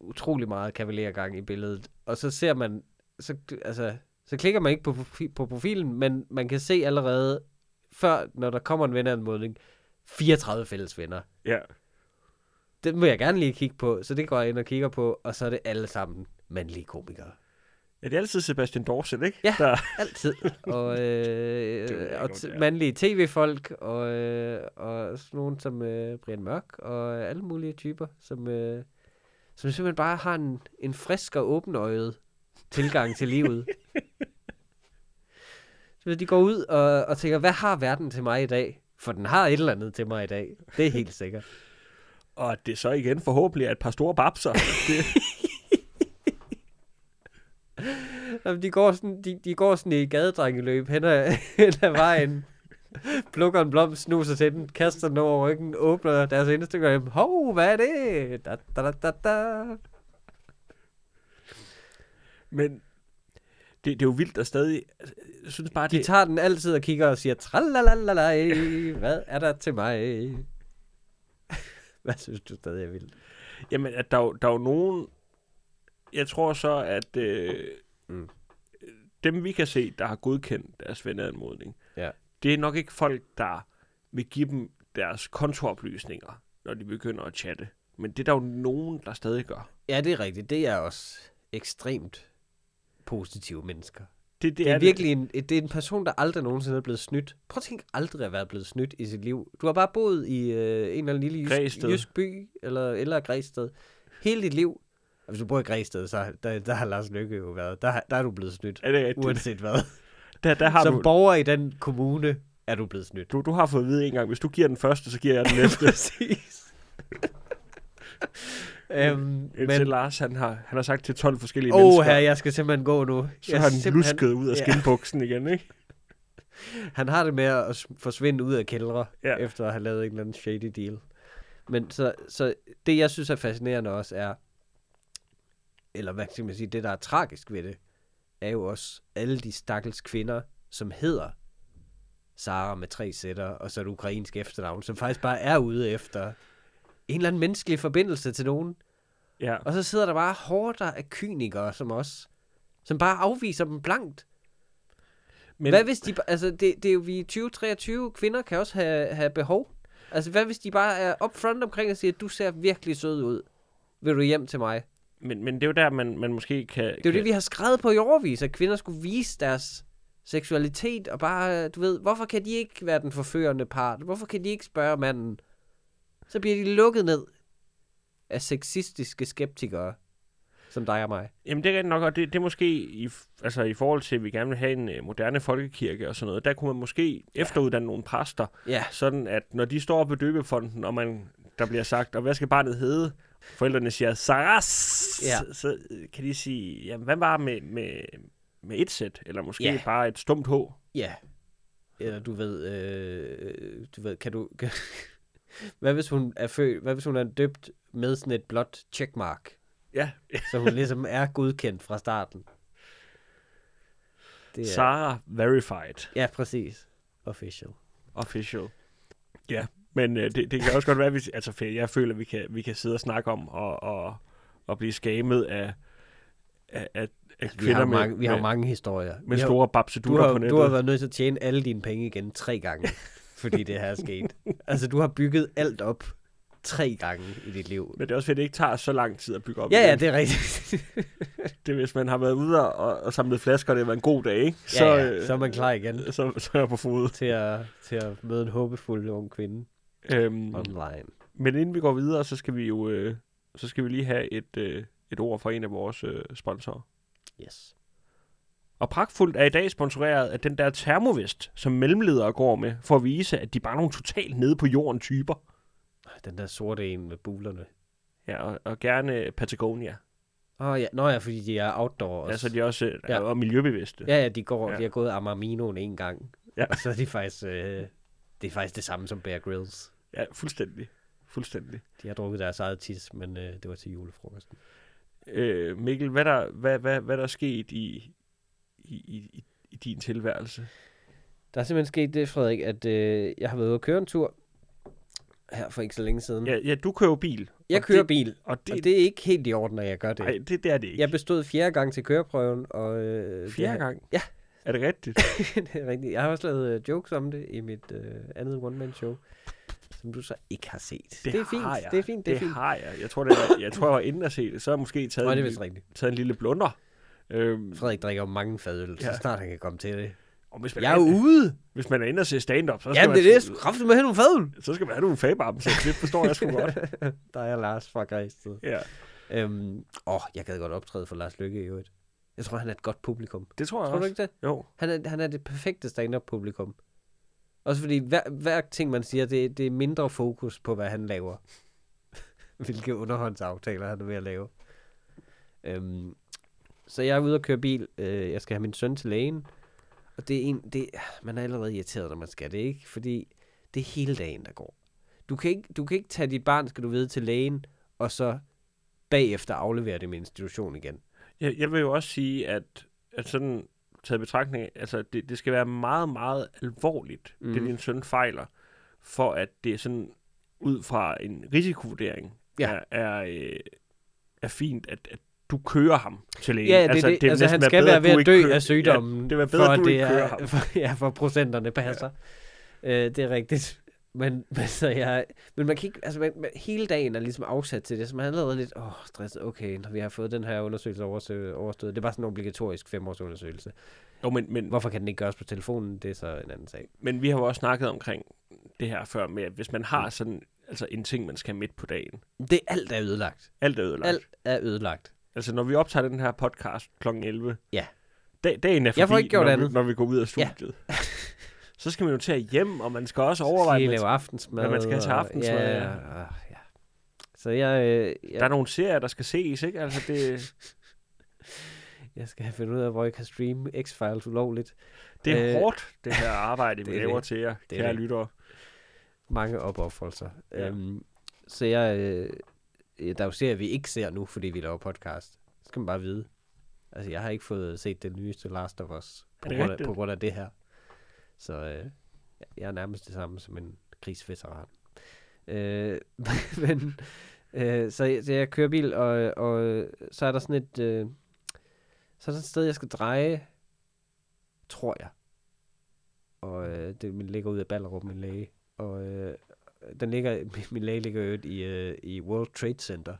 utrolig meget kavalergang i billedet. Og så ser man, så, altså, så klikker man ikke på, på profilen, men man kan se allerede, før, når der kommer en venneanmodning, 34 fælles venner.
ja.
Den vil jeg gerne lige kigge på, så det går jeg ind og kigger på, og så er det alle sammen mandlige komikere.
Ja, det er altid Sebastian Dorset, ikke?
Ja.
Der,
Altid. og
Det
øh, og t-
det
mandlige tv-folk, og, øh, og sådan nogen som øh, Brian Mørk, og alle mulige typer, som, øh, som simpelthen bare har en, en frisk og åbenøjet tilgang til livet. Så de går ud og, og tænker, hvad har verden til mig i dag? For den har et eller andet til mig i dag. Det er helt sikkert.
Og at det så igen forhåbentlig er et par store babser. det,
Jamen, de går sådan, de, de går sådan i gadedrengeløb hen ad, hen ad vejen. Plukker en blomst, snuser til den, kaster den over ryggen, åbner deres Instagram. Hov, hvad er det? Da, da, da, da, da.
men det, det er jo vildt at stadig... Jeg synes bare,
De
det,
tager den altid og kigger og siger, tralalalala, hvad er der til mig? Hvad synes du stadig er vildt?
Jamen, at der, er der er jo nogen... Jeg tror så, at øh,
Mm.
dem vi kan se, der har godkendt deres venneanmodning,
Ja.
det er nok ikke folk, der vil give dem deres kontooplysninger, når de begynder at chatte. Men det er der jo nogen, der stadig gør.
Ja, det er rigtigt. Det er også ekstremt positive mennesker.
Det,
Det er, virkelig en, det er en person, der aldrig nogensinde er blevet snyt. Prøv at tænke aldrig at være blevet snydt i sit liv. Du har bare boet i øh, en eller anden lille jysk,
Græsted.
jysk by, eller, eller Græsted, hele dit liv. Og hvis du bor i Græsted, så der, der har Lars Lykke jo været. Der, der er du blevet snydt,
Er det rigtigt?
uanset hvad.
Der, der har
Som
du,
borger i den kommune er du blevet snydt.
du, du har fået at vide en gang, hvis du giver den første, så giver jeg den næste.
Præcis. Øhm,
Indtil
men,
Lars, han har, han har sagt til 12 forskellige
åh
mennesker,
her, jeg skal simpelthen gå nu.
så
jeg
har han
simpelthen-
lusket ud af
ja.
skinbuksen igen, ikke?
Han har det med at forsvinde ud af kældre,
Ja.
ja. efter at have lavet en eller anden shady deal. Men så, så det, jeg synes er fascinerende også, er, eller hvad skal man sige, det der er tragisk ved det, er jo også alle de stakkels kvinder, som hedder Sara med tre sætter, og så et ukrainsk efternavn, som faktisk bare er ude efter en eller anden menneskelig forbindelse til nogen.
Ja.
Og så sidder der bare hårder af kynikere som os, som bare afviser dem blankt. Men... Hvad hvis de... Altså, det, det er jo vi i 2023. Kvinder kan også have, have behov. Altså, hvad hvis de bare er upfront omkring og siger, du ser virkelig sød ud. Vil du hjem til mig?
Men, men det er jo der, man, man måske kan...
Det er jo det, vi har skrevet på i overvis, at kvinder skulle vise deres seksualitet, og bare, du ved, hvorfor kan de ikke være den forførende part? Hvorfor kan de ikke spørge manden? Så bliver de lukket ned af sexistiske skeptikere, som dig og mig.
Jamen det er nok, og det, det er måske i, altså, i forhold til, at vi gerne vil have en uh, moderne folkekirke og sådan noget, der kunne man måske ja. efteruddanne nogle præster,
Ja,
sådan at når de står på døbefonden, og man, der bliver sagt, og hvad skal barnet hedde? Forældrene siger, Saras!
Ja.
Så, så øh, kan de sige, jamen hvad var med, med, med et sæt, eller måske
Ja.
bare et stumt H?
ja. Eller du ved, øh, du ved, kan du... Kan, hvad hvis hun er født, hvad hvis hun er døbt med sådan et blåt checkmark,
Ja,
så hun ligesom er godkendt fra starten? Det er,
Sarah Verified
Ja, præcis. Official.
Official. Ja, men øh, det, det kan også godt være, at vi, altså, jeg føler, at vi kan, vi kan sidde og snakke om og, og, og blive skamet af, af, af, af
Vi har,
kvinder
mange, vi har
med,
mange historier.
med
Vi har-
store
du
babsedutter på nettet.
du har været nødt til at tjene alle dine penge igen tre gange, fordi det her er sket. Altså, du har bygget alt op tre gange i dit liv.
Men det er også fordi, det ikke tager så lang tid at bygge op
Ja, ja,
igen.
det er rigtigt.
det er, hvis man har været ude og, og samlet flasker, og det var en god dag, ikke?
så, ja, ja, så er man klar igen
Så, så er jeg på fod.
til at, til at møde en håbefuld ung kvinde
Øhm,
online.
men inden vi går videre, så skal vi jo øh, så skal vi lige have et, øh, et ord fra en af vores øh, sponsorer.
Yes.
Og pragtfuldt er i dag sponsoreret af den der termovest, som mellemledere går med, for at vise, at de bare er nogle totalt nede på jorden typer.
Den der sorte en med bulerne.
Ja, og, og gerne Patagonia.
Åh oh, ja, nå ja, fordi de er outdoor også.
Altså, de er også øh,
Ja.
ja. er miljøbevidste.
Ja, ja, de, går,
Ja.
ja. de har gået Amarminoen en gang.
Ja.
Og så er de faktisk, øh, det er faktisk det samme som Bear Grylls.
ja fuldstændig. Fuldstændig.
De har drukket deres eget tis, men øh, det var til julefrokosten.
Øh, Mikkel, hvad der, hvad, hvad, hvad der er sket i, i, i, i- din tilværelse?
Der er simpelthen sket det, Frederik, at øh, jeg har været ude at køre en tur her for ikke så længe siden.
Ja, ja du kører bil.
jeg
og
kører
det,
bil,
Og det,
og det er ikke helt i orden, når jeg gør det.
nej, det, det er det ikke.
Jeg bestod fjerde gang til køreprøven, og... Øh, det
Fjerde
har-
gang?
Ja.
Er det rigtigt?
det er rigtigt. Jeg har også lavet øh, jokes om det i mit øh, andet one-man-show, som du så ikke har set. Det, er fint,
jeg.
det er fint, det er
det
fint.
har jeg. Jeg tror, det var, jeg tror, jeg var inde og se det. Så har jeg måske taget,
Nå, det
en,
er
taget en lille blunder. Øhm,
Frederik drikker mange fadøl, så
Ja.
snart han kan komme til det.
og hvis man,
Jeg er
er,
ude!
hvis man er inde og se stand-up, så skal,
Jamen,
man,
det er det. Kraftigt med have nogle fadøl.
så skal man have nogle fabamser. Det forstår jeg sgu godt.
Der er Lars fra Græsted.
Ja,
Øhm, åh, jeg gad godt optræde for Lars Lykke i øvrigt. Jeg tror, han er et godt publikum.
det tror jeg
Tror du
også.
ikke det?
Jo.
Han er, han er det perfekte stand-up publikum. Også fordi hver, hver ting, man siger, det, det er mindre fokus på, hvad han laver. Hvilke underhåndsaftaler han er ved at lave. Øhm, så jeg er ude og køre bil. Øh, jeg skal have min søn til lægen. Og det er en, det, man er allerede irriteret, når man skal det, ikke? Fordi det er hele dagen, der går. Du kan ikke, du kan ikke tage dit barn, skal du vide, til lægen, og så bagefter aflevere det med institution igen.
Jeg, jeg vil jo også sige, at, at sådan taget betragtning, af- altså det, det skal være meget, meget alvorligt, mm. det
Mhm.
din søn fejler, for at det er sådan ud fra en risikovurdering
Ja.
er, er, øh, er fint, at, at du kører ham til lægen.
Ja, det, altså, det, altså han skal være ved at dø
kører-
af sygdommen,
Ja, det var bedre,
for
at
det er,
ham.
for, ja, for procenterne passer. Ja. Øh, det er rigtigt. Men, men, så jeg, men man kan ikke, altså man, man, hele dagen er ligesom afsat til det, så man er allerede lidt, åh, oh, stresset, okay, når vi har fået den her undersøgelse overstået. Det er bare sådan en obligatorisk femårs undersøgelse.
Jo, men, men,
Hvorfor kan den ikke gøres på telefonen, det er så en anden sag.
men vi har jo også snakket omkring det her før med, at hvis man har sådan altså en ting, man skal midt på dagen,
Det alt er ødelagt.
alt er ødelagt.
Alt er ødelagt.
Altså, når vi optager den her podcast kl. 11,
Ja.
da, dagen er forbi,
Jeg får ikke gjort
når,
andet.
Vi, når vi går ud af
Ja.
studiet. så skal man jo til at hjem, og man skal også
Så
overveje,
skal
man
aftensmad.
hvad man skal have til aftensmad,
Ja,
ja.
ja, ja, ja. Så jeg, øh, jeg,
Der er nogle serier, der skal ses, ikke? Altså, det,
jeg skal have fundet ud af, hvor jeg kan streame X-Files ulovligt.
det er
Øh,
hårdt, det her arbejde, vi
er
laver til jer,
Det
kære lyttere.
mange opoffrelser.
Ja.
Ja. Øhm, så jeg, øh, der er jo serier, vi ikke ser nu, fordi vi laver podcast. Det skal man bare vide. Altså, jeg har ikke fået set det nyeste Last of Us på, grund af, på grund af det her. Så øh, jeg er nærmest det samme som en krigsveteran. Øh, men, øh, så, jeg- så jeg kører bil, og, og så er der sådan et, øh, så er der et sted, jeg skal dreje, tror jeg. Og øh, det ligger ud af Ballerup, min læge. Og øh, den ligger, min, læge ligger jo i, øh, i World Trade Center.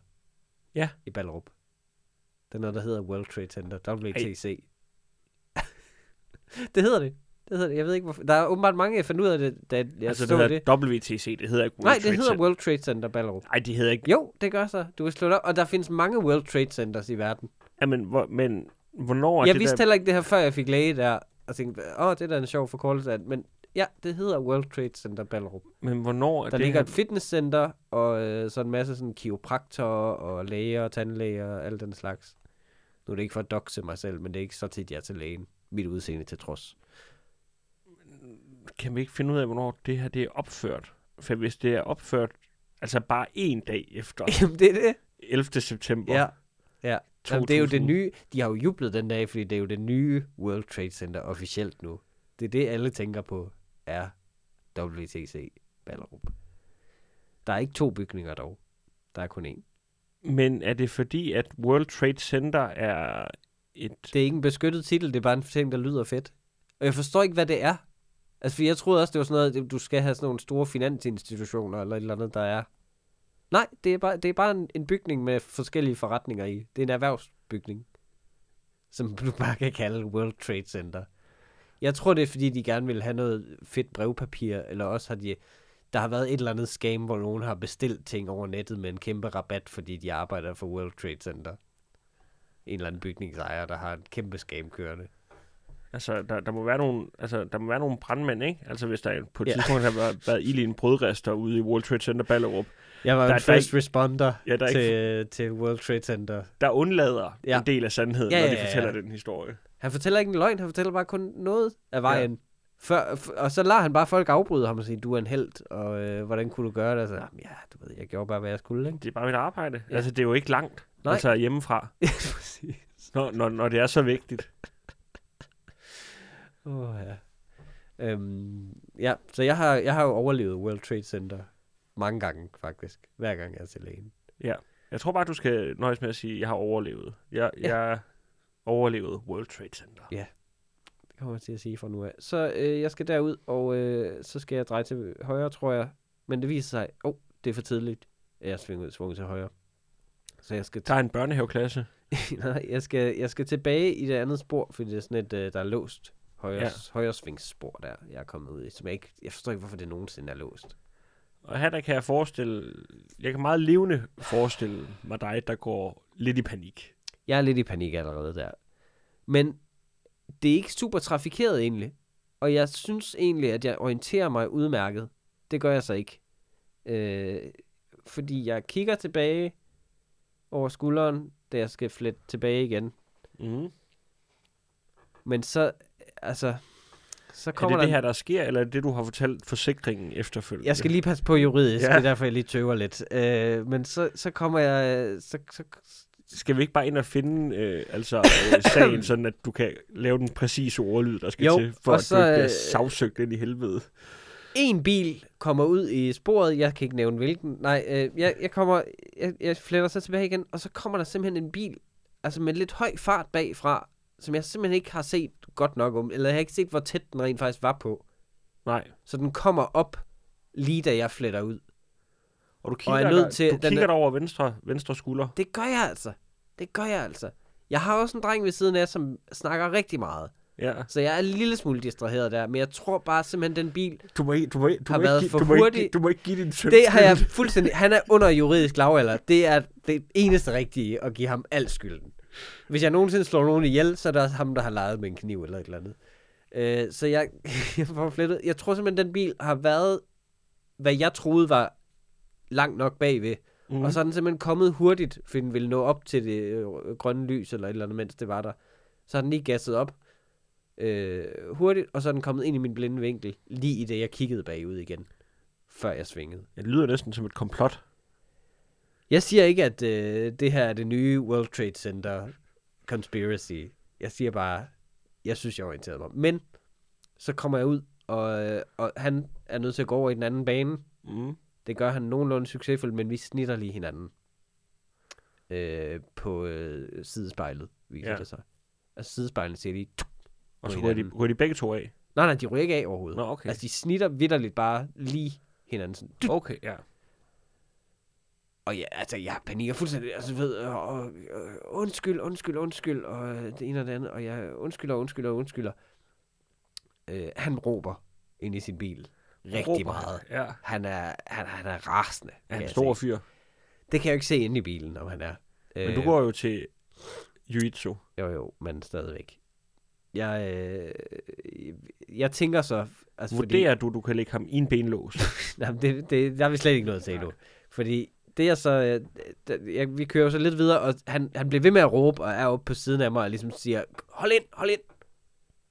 Ja.
I Ballerup. Der er noget, der hedder World Trade Center. WTC. det hedder det. Det hedder det. Jeg ved ikke, hvorfor. Der er åbenbart mange, jeg fandt ud af det, da jeg
altså,
så
det
det.
hedder WTC, det hedder ikke World
Nej, det
Trade
hedder
Center.
World Trade Center Ballerup.
Nej, det hedder ikke...
Jo, det gør så. Du kan slå det op. Og der findes mange World Trade Centers i verden.
Jamen, hvor, men hvornår er
jeg
det
vidste
der...
heller ikke det her, før jeg fik læge der. Og tænkte, åh, det er da en sjov forkortelse. Men ja, det hedder World Trade Center Ballerup.
Men hvornår er
Der
det
ligger
her...
et fitnesscenter, og øh, så en masse sådan kiropraktorer, og læger, og tandlæger, og alt den slags. Nu er det ikke for at dokse mig selv, men det er ikke så tit, jeg er til lægen. Mit udseende til trods.
Kan vi ikke finde ud af, hvornår det her det er opført? For hvis det er opført, altså bare en dag efter
Jamen, det er det.
11. september
Ja. Ja. Jamen, det er jo det
2000.
nye. De har jo jublet den dag, fordi det er jo det nye World Trade Center officielt nu. Det er det, alle tænker på, er WTC Ballerup. Der er ikke to bygninger dog. Der er kun én.
Men er det fordi, at World Trade Center er et...
Det er ikke en beskyttet titel, det er bare en ting, der lyder fedt. Og jeg forstår ikke, hvad det er. Altså, for jeg troede også, det var sådan noget, at du skal have sådan nogle store finansinstitutioner, eller et eller andet, der er. Nej, det er bare, det er bare en, en bygning med forskellige forretninger i. Det er en erhvervsbygning, som du bare kan kalde World Trade Center. Jeg tror, det er, fordi de gerne vil have noget fedt brevpapir, eller også har de... Der har været et eller andet scam, hvor nogen har bestilt ting over nettet med en kæmpe rabat, fordi de arbejder for World Trade Center. en eller anden bygningsejer, der har en kæmpe scam kørende.
Altså, der, der, må være nogle, altså, der må være nogle brandmænd, ikke? Altså, hvis der på et
Ja.
ja. tidspunkt har været, været ild i en brødrester ude i World Trade Center Ballerup,
Jeg var
Der-
en
der
first responder
Ja, der er
til, til World Trade Center.
der undlader
Ja.
ja. en del af sandheden,
Ja,
ja, når
ja,
de
ja,
fortæller
ja.
den historie.
Han fortæller ikke en løgn, han fortæller bare kun noget af vejen. Ja. Før, og så lader han bare folk afbryde ham og sige, du er en held, og øh, hvordan kunne du gøre det? Og så, "Jamen, ja, du ved, jeg gjorde bare, hvad jeg skulle, ikke?
Det er bare mit arbejde.
Ja.
Ja. Altså, det er jo ikke langt,
Nej.
altså hjemmefra,
Præcis.
når, når, når det er så vigtigt.
Åh, oh, ja. Øhm, ja, så jeg har, jeg har jo overlevet World Trade Center mange gange, faktisk. Hver gang jeg er til lægen.
Jeg tror bare, du skal nøjes med at sige, at jeg har overlevet. Jeg,
Ja.
ja. jeg overlevede World Trade Center.
Det kommer jeg til at sige fra nu af. Så øh, jeg skal derud, og øh, så skal jeg dreje til højre, tror jeg. Men det viser sig, åh, oh, det er for tidligt. Jeg svinger svunget til højre. Så jeg skal,
Der er en børnehaveklasse.
nej, jeg skal, jeg skal tilbage i det andet spor, fordi det er sådan et, øh, der er låst. Højre, ja.
Ja.
højre svingsspor der, jeg er kommet ud i. Som jeg, ikke, jeg forstår ikke, hvorfor det nogensinde er låst.
Og her der kan jeg forestille, jeg kan meget levende forestille mig dig, der går lidt i panik.
Jeg er lidt i panik allerede der. Men det er ikke super trafikeret egentlig. Og jeg synes egentlig, at jeg orienterer mig udmærket. Det gør jeg så ikke. Øh, fordi jeg kigger tilbage over skulderen, da jeg skal flette tilbage igen.
Mm.
Men så, altså, så
Er
kommer
det det
der...
her, der sker, eller er det det, du har fortalt forsikringen efterfølgende?
Jeg skal lige passe på juridisk. Ja. det er derfor, jeg lige tøver lidt. Øh, men så, så kommer jeg... Så, så,
Skal vi ikke bare ind og finde øh, altså, øh, sagen, sådan at du kan lave den præcise ordlyd, der skal
Jo,
til, for at
så,
du ikke bliver
øh,
sagsøgt ind i helvede?
en bil kommer ud i sporet, jeg kan ikke nævne hvilken, nej, øh, jeg, jeg kommer, jeg, jeg fletter så tilbage igen, og så kommer der simpelthen en bil, altså med lidt høj fart bagfra, som jeg simpelthen ikke har set godt nok om, eller jeg har ikke set, hvor tæt den rent faktisk var på.
Nej.
Så den kommer op, lige da jeg fletter ud.
Og du
Og
kigger,
er nødt til-
du
den
kigger
er-
der over venstre, venstre skulder.
Det gør jeg altså. Det gør jeg altså. Jeg har også en dreng ved siden af, som snakker rigtig meget.
Ja.
Så jeg er en lille smule distraheret der, men jeg tror bare simpelthen, den bil,
Du må, ikke- du må, ikke- du
Har
må, ikke,
været
give-
for
du, må ikke,
hurtig.
give- du må ikke give din søn
Det har jeg fuldstændig... Han er under juridisk lavalder. Det er det eneste rigtige at give ham al skylden. Hvis jeg nogensinde slår nogen ihjel, så er det også ham, der har leget med en kniv eller et eller andet. Øh, så jeg, jeg får flettet. Jeg tror simpelthen, den bil har været, hvad jeg troede var langt nok bagved. Mm. Og så er den simpelthen kommet hurtigt, fordi den ville nå op til det øh, grønne lys eller et eller andet, mens det var der. Så har den lige gasset op øh, hurtigt, og så er den kommet ind i min blinde vinkel, lige i det, jeg kiggede bagud igen, før jeg svingede.
Ja, det lyder næsten som et komplot.
Jeg siger ikke, at øh, det her er det nye World Trade Center conspiracy. Jeg siger bare, jeg synes, jeg orienterede mig. Men så kommer jeg ud, og, øh, og han er nødt til at gå over i den anden bane.
Mm.
Det gør han nogenlunde succesfuldt, men vi snitter lige hinanden. Øh, på øh, sidespejlet, viser ja. Det sig. Altså sidespejlet siger lige...
Og så ryger de, ryger de begge to af.
Nej, nej, de ryger ikke af overhovedet.
Nå, okay.
Altså, de snitter vidderligt bare lige hinanden. Sådan.
Okay, ja.
Og ja, altså, jeg panikker fuldstændig. Altså, ved, og, og, og, undskyld, undskyld, undskyld, og det ene og det andet, og jeg undskylder, undskylder, undskylder. Øh, han råber ind i sin bil rigtig
Råber.
meget.
Ja.
Han er, han, han er rasende.
Er han
jeg
stor fyr.
Det kan jeg jo ikke se inde i bilen, om han er.
Men du går jo til jiu-jitsu.
Jo, jo, men stadigvæk. Jeg, øh, jeg tænker så... Altså,
Vurderer du, du kan lægge ham i en benlås?
Fordi, jamen, det, det, der er vi slet ikke noget til endnu. Fordi det er så... øh, der- Jeg, vi kører jo så lidt videre, og han, han bliver ved med at råbe, og er oppe på siden af mig, og ligesom siger, hold ind, hold ind.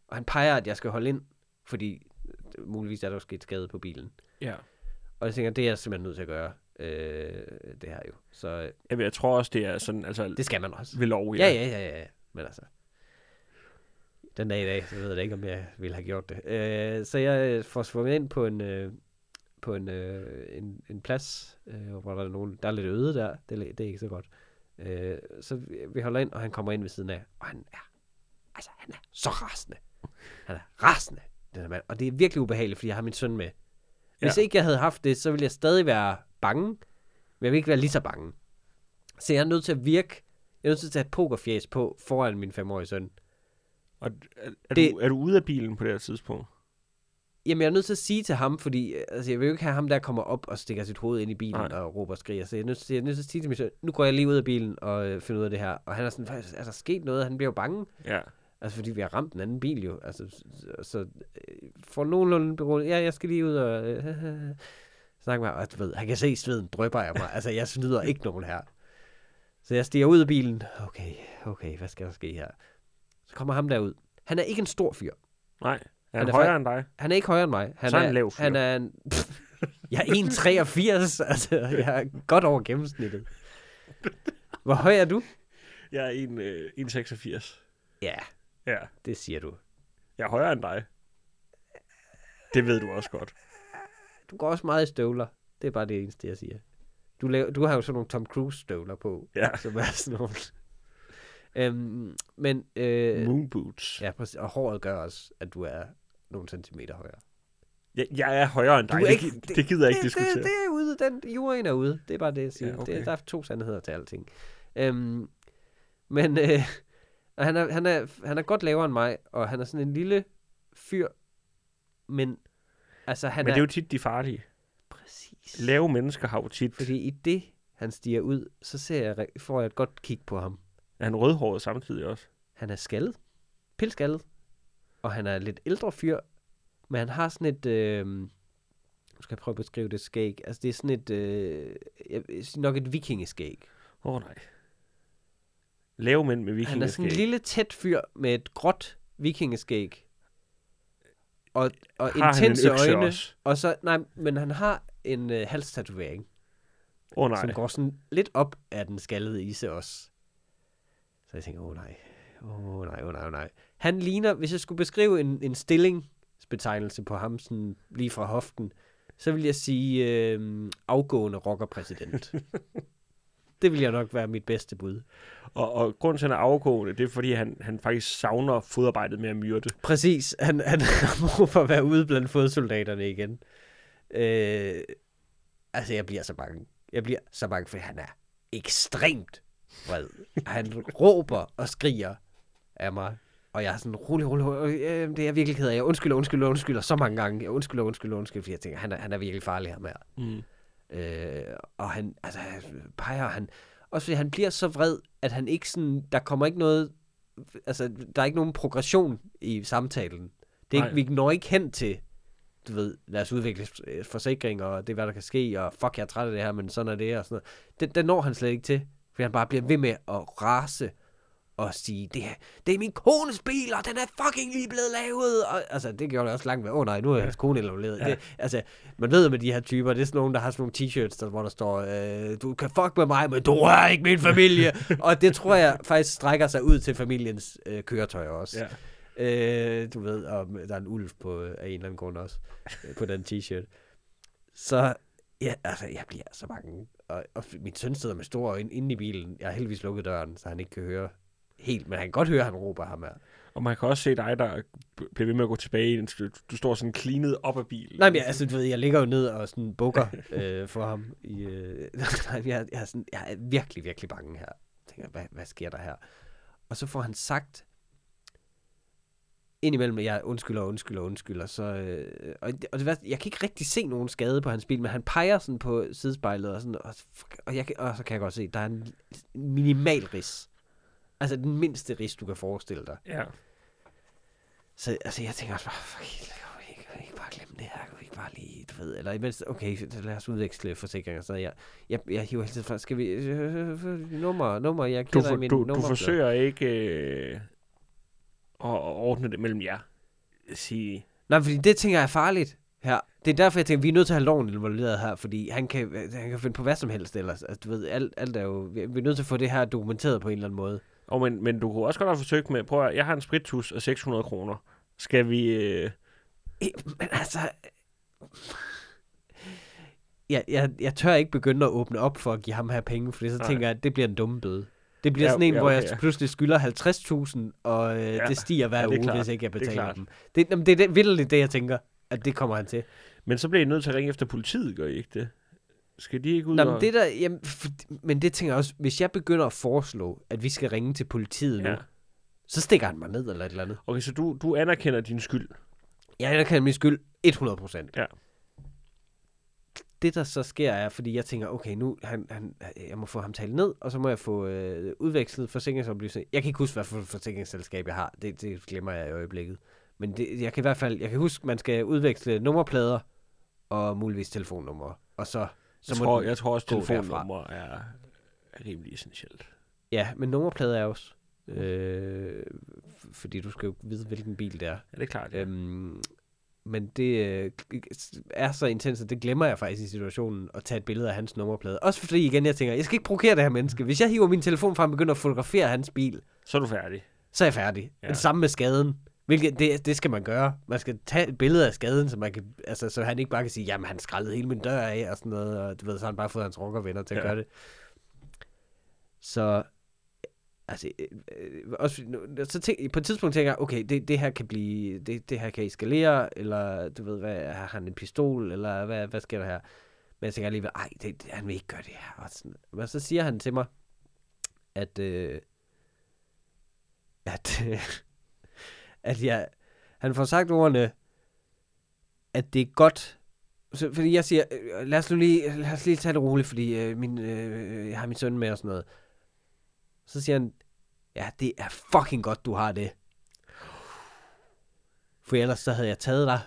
Og han peger, at jeg skal holde ind, fordi øh, muligvis er der jo sket skade på bilen.
ja.
Og jeg tænker, det er jeg simpelthen nødt til at gøre, øh, det her jo. Så øh,
Jeg, ved, jeg tror også, det er sådan, altså
det skal man også.
ved lov,
Ja, ja, ja, ja. ja. Men altså, den dag i dag, så ved jeg ikke, om jeg ville have gjort det. Øh, så jeg øh, får svunget ind på en, øh, på en, øh, en, en plads, øh, hvor der er, nogen, der er lidt øde der. Det, er- det er ikke så godt. Øh, så vi- vi holder ind, og han kommer ind ved siden af. Og han er, altså han er så rasende. Han er rasende, den her mand. Og det er virkelig ubehageligt, fordi jeg har min søn med. Hvis
Ja.
ikke jeg havde haft det, så ville jeg stadig være bange. Men jeg vil ikke være lige så bange. Så jeg er nødt til at virke jeg er nødt til at tage et pokerfjæs på foran min femårige søn.
Og er, er,
Det-
du, er du ude af bilen på det her tidspunkt?
Jamen, jeg er nødt til at sige til ham, fordi altså, jeg vil jo ikke have ham, der kommer op og stikker sit hoved ind i bilen
Nej.
og råber og skriger. Så jeg er, nødt til, jeg er nødt til at sige til min søn, nu går jeg lige ud af bilen og øh, finder ud af det her. Og han er sådan, "Hvad- er der sket noget? Han bliver jo bange.
Ja.
Altså, fordi vi har ramt en anden bil jo. Altså, så, så øh, for nogenlunde berolig, ja, jeg skal lige ud og øh, snakke med ham. Og du ved, han kan se sveden drøber af mig. altså, jeg snyder ikke nogen her. Så jeg stiger ud af bilen. Okay, okay, hvad skal der ske her? Så kommer ham derud. Han er ikke en stor fyr.
Nej.
Han
han
er
højere end dig?
Han er ikke højere end mig. Han
Så er han en lav fyr.
Han er en... jeg er 1,83. altså, jeg er godt over gennemsnittet. Hvor høj er du?
Jeg er en, øh, 1,86.
Ja,
Ja.
det siger du.
Jeg er højere end dig. Det ved du også godt.
Du går også meget i støvler. Det er bare det eneste, jeg siger. Du, laver, du har jo sådan nogle Tom Cruise støvler på,
Ja.
som er sådan nogle... øhm, men, øh,
Moon boots.
ja, præcis, og håret gør også, at du er nogle centimeter højere.
Jeg, jeg er højere end dig.
Er
det,
ikke-
det, det gider jeg ikke
det,
diskutere.
Det, det er ude, den juryen er ude. Det er bare det, jeg siger.
Ja,
Ja,
okay.
det, der er to sandheder til alting. Øhm, men øh, og han, er, han, er, han er godt lavere end mig, og han er sådan en lille fyr, men altså han
Men det er jo tit de farlige.
præcis.
Lave mennesker har jo tit...
Fordi i det, han stiger ud, så ser jeg, får jeg et godt kig på ham.
Er han rødhåret samtidig også?
Han er skaldet. Pilskaldet. Og han er lidt ældre fyr, men han har sådan et... Øh, nu skal jeg prøve at beskrive det skæg. Altså, det er sådan et... Øh, nok et vikingeskæg.
Åh oh, nej. Lave mænd med
Han er sådan en
vikingeskæg.
lille, tæt fyr med et gråt vikingeskæg. Og, og
Har han en
intense øjne.
også?
Og så, nej, men han har en øh, halstatovering,
oh,
nej. som går sådan lidt op af den skaldede ise også. Så jeg tænker, åh oh, nej, åh oh, nej, åh oh, nej, oh, nej. Han ligner, hvis jeg skulle beskrive en, en stillingsbetegnelse på ham sådan lige fra hoften, så vil jeg sige øh, afgående rockerpræsident. det vil jeg nok være mit bedste bud.
Og, og grunden til, at han er afgående, det er, fordi han, han faktisk savner fodarbejdet med at myrde.
Præcis. Han, han har brug for at være ude blandt fodsoldaterne igen. Øh, altså, jeg bliver så bange. Jeg bliver så bange, for han er ekstremt vred. Han råber og skriger af mig. Og jeg er sådan, rolig, rolig, rolig. Øh, det er jeg virkelig ked af. Jeg undskylder, undskylder, undskylder så mange gange. Jeg undskylder, undskylder, undskylder, fordi jeg tænker, han er, han er virkelig farlig her.
Mm.
Øh, og han, altså, han peger han, også fordi han bliver så vred, at han ikke sådan, der kommer ikke noget, altså, der er ikke nogen progression i samtalen. Det er ikke, vi når ikke hen til, du ved, lad os udvikle øh, forsikring, og det er, hvad der kan ske, og fuck, jeg er træt af det her, men sådan er det, og sådan noget. Det, det når han slet ikke til, fordi han bare bliver ved med at rase og sige, det, er, det er min kones bil, og den er fucking lige blevet lavet. Og, altså, det gjorde det også langt med, åh oh, nej, nu er hans kone involveret.
Ja.
Det, altså, man ved med de her typer, det er sådan nogen, der har sådan nogle t-shirts, der, hvor der står, øh, du kan fuck med mig, men du er ikke min familie. og det tror jeg faktisk strækker sig ud til familiens øh, køretøj også.
Ja.
Øh, du ved, og der er en ulv på, øh, af en eller anden grund også, øh, på den t-shirt. Så, ja, altså, jeg bliver så bange. Og, og min søn sidder med store øjne inde i bilen. Jeg har heldigvis lukket døren, så han ikke kan høre helt, men han kan godt høre, at han råber ham her.
Og man kan også se dig, der bliver ved med at gå tilbage. Du står sådan cleanet op af bilen.
Nej, men jeg, altså, du ved, jeg ligger jo ned og sådan bukker øh, for ham. I, øh, nej, jeg, jeg, er sådan, jeg er virkelig, virkelig bange her. Jeg tænker, hvad, hvad sker der her? Og så får han sagt, indimellem, at jeg undskylder, undskylder, undskylder. Så, øh, og, det- og det, værste, jeg kan ikke rigtig se nogen skade på hans bil, men han peger sådan på sidespejlet, og, sådan, og, og, jeg, og så kan jeg godt se, der er en minimal ris. Altså den mindste ris, du kan forestille dig.
Ja.
Så altså, jeg tænker også bare, fuck, kan vi ikke, kan vi ikke bare glemme det her? Kan vi ikke bare lige, du ved, eller imens, okay, så lad os udveksle forsikringer. Så jeg, jeg, jeg hiver hele tiden fra, skal vi, øh, nummer, nummer, jeg
Du,
giver
for,
min
du, du
nummerplade.
forsøger ikke øh, at, at ordne det mellem jer. Sige,
Nej, fordi det tænker jeg er farligt her. Det er derfor, jeg tænker, vi er nødt til at have loven involveret her, fordi han kan, han kan finde på hvad som helst ellers. Altså, du ved, alt, alt er jo, vi er nødt til at få det her dokumenteret på en eller anden måde.
Oh, men, men du kunne også godt have forsøgt med, prøv at, jeg har en spritus af 600 kroner. Skal vi... Øh,
Men altså... Jeg, jeg, jeg tør ikke begynde at åbne op for at give ham her penge, for så
Nej.
tænker jeg, at det bliver en dumme bøde. Det bliver
Ja,
sådan en,
ja,
hvor
okay,
jeg
ja.
pludselig skylder 50.000, og øh,
Ja,
det stiger hver
ja, det
uge,
klart.
hvis ikke jeg
Det er
betaler
klart.
dem. Det, jamen, det er det, vildt det, jeg tænker, at det kommer han til.
men så bliver I nødt til at ringe efter politiet, gør I ikke det? Skal de ikke ud
Nå,
og...
men, det der, jamen, for, men det tænker jeg også, hvis jeg begynder at foreslå, at vi skal ringe til politiet nu,
Ja.
så stikker han mig ned eller et eller andet.
Okay, så du, du anerkender din skyld.
Jeg anerkender min skyld 100%.
Ja.
Det, der så sker, er, fordi jeg tænker, okay, nu han, han, jeg må få ham talt ned, og så må jeg få øh, udvekslet forsikringsoplysninger. Jeg kan ikke huske, hvad for forsikringsselskab jeg har. Det, det glemmer jeg i øjeblikket. Men det, jeg kan i hvert fald, jeg kan huske, man skal udveksle nummerplader og muligvis telefonnumre. Og så
Jeg tror, jeg tror også, telefonnummer er, er rimelig essentielt.
Ja, men nummerplader er også. Øh, fordi du skal jo vide, hvilken bil det er.
Ja, det er klart. Ja.
Øhm, men det øh, er så intens, at det glemmer jeg faktisk i situationen at tage et billede af hans nummerplade. Også fordi igen, jeg tænker, jeg skal ikke provokere det her menneske. Hvis jeg hiver min telefon frem og begynder at fotografere hans bil,
Så er du færdig.
så er jeg færdig.
Ja.
Det samme med skaden. Hvilket, det, det skal man gøre. Man skal tage et billede af skaden, så, man kan, altså, så han ikke bare kan sige, jamen han skrællede hele min dør af, og sådan noget, og du ved, så har han bare fået hans rockervenner til at
Ja.
gøre det. Så, altså, øh, øh, også, så tænk, på et tidspunkt tænker jeg, okay, det, det her kan blive, det, det her kan eskalere, eller du ved, hvad, har han en pistol, eller hvad, hvad sker der her? Men jeg tænker alligevel, ej, det, han vil ikke gøre det her. Og sådan. Men så siger han til mig, at, øh, at, øh, at jeg, han får sagt ordene, at det er godt, så, fordi jeg siger, øh, lad os nu lige, lad os lige tage det roligt, fordi øh, min, øh, jeg har min søn med og sådan noget. Så siger han, ja, det er fucking godt, du har det. For ellers så havde jeg taget dig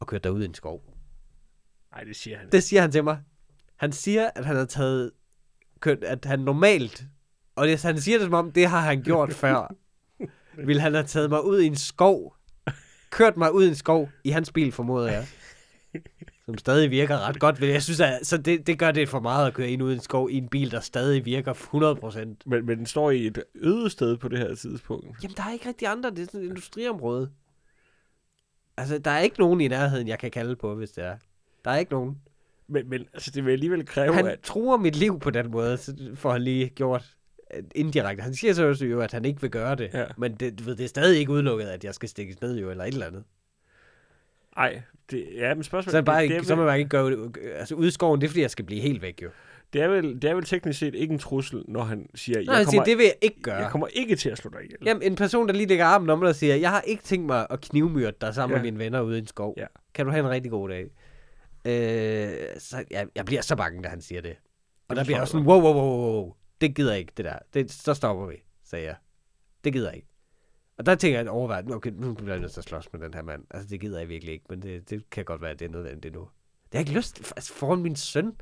og kørt dig ud i en skov.
Nej, det siger han.
Det siger han til mig. Han siger, at han har taget, kørt, at han normalt, og det, han siger det som om, det har han gjort før. Vil han have taget mig ud i en skov, kørt mig ud i en skov i hans bil, formoder jeg. Som stadig virker ret godt. Men jeg synes, at, så det, det gør det for meget at køre ind ud i en skov i en bil, der stadig virker 100%.
Men, men den står i et øde sted på det her tidspunkt.
Jamen, der er ikke rigtig andre. Det er sådan et industriområde. Altså, der er ikke nogen i nærheden, jeg kan kalde på, hvis det er. Der er ikke nogen.
Men, men altså, det vil alligevel kræve,
Han
at...
truer mit liv på den måde, så får han lige gjort indirekte. Han siger så også jo, at han ikke vil gøre det.
Ja.
Men det, du ved, det er stadig ikke udelukket, at jeg skal stikkes ned jo, eller et eller andet.
Ej, det, ja, men spørgsmålet...
Så, det bare,
det,
ikke,
det, er
så man ikke gøre det. Altså, ude i skoven, det er, fordi jeg skal blive helt væk, jo.
det, er vel, det er vel teknisk set ikke en trussel, når han siger,
Nå,
jeg,
han siger,
kommer,
det vil jeg ikke gøre.
jeg kommer ikke til at slå dig ihjel.
Jamen, en person, der lige lægger armen om dig og siger, jeg har ikke tænkt mig at knivmyrde dig sammen
Ja.
med mine venner ude i en skov.
Ja.
Kan du have en rigtig god dag? Øh, så jeg, jeg bliver så bange, da han siger det. Og
Det
der bliver
forstår
sådan, wow, wow, wow, wow, det gider jeg ikke, det der. Det, så stopper vi, sagde jeg. Det gider jeg ikke. Og der tænker jeg overvejet, okay, nu bliver jeg nødt til at slås med den her mand. Altså, det gider jeg virkelig ikke, men det, det kan godt være, at det er nødvendigt nu. Det har jeg ikke lyst til, altså foran min søn,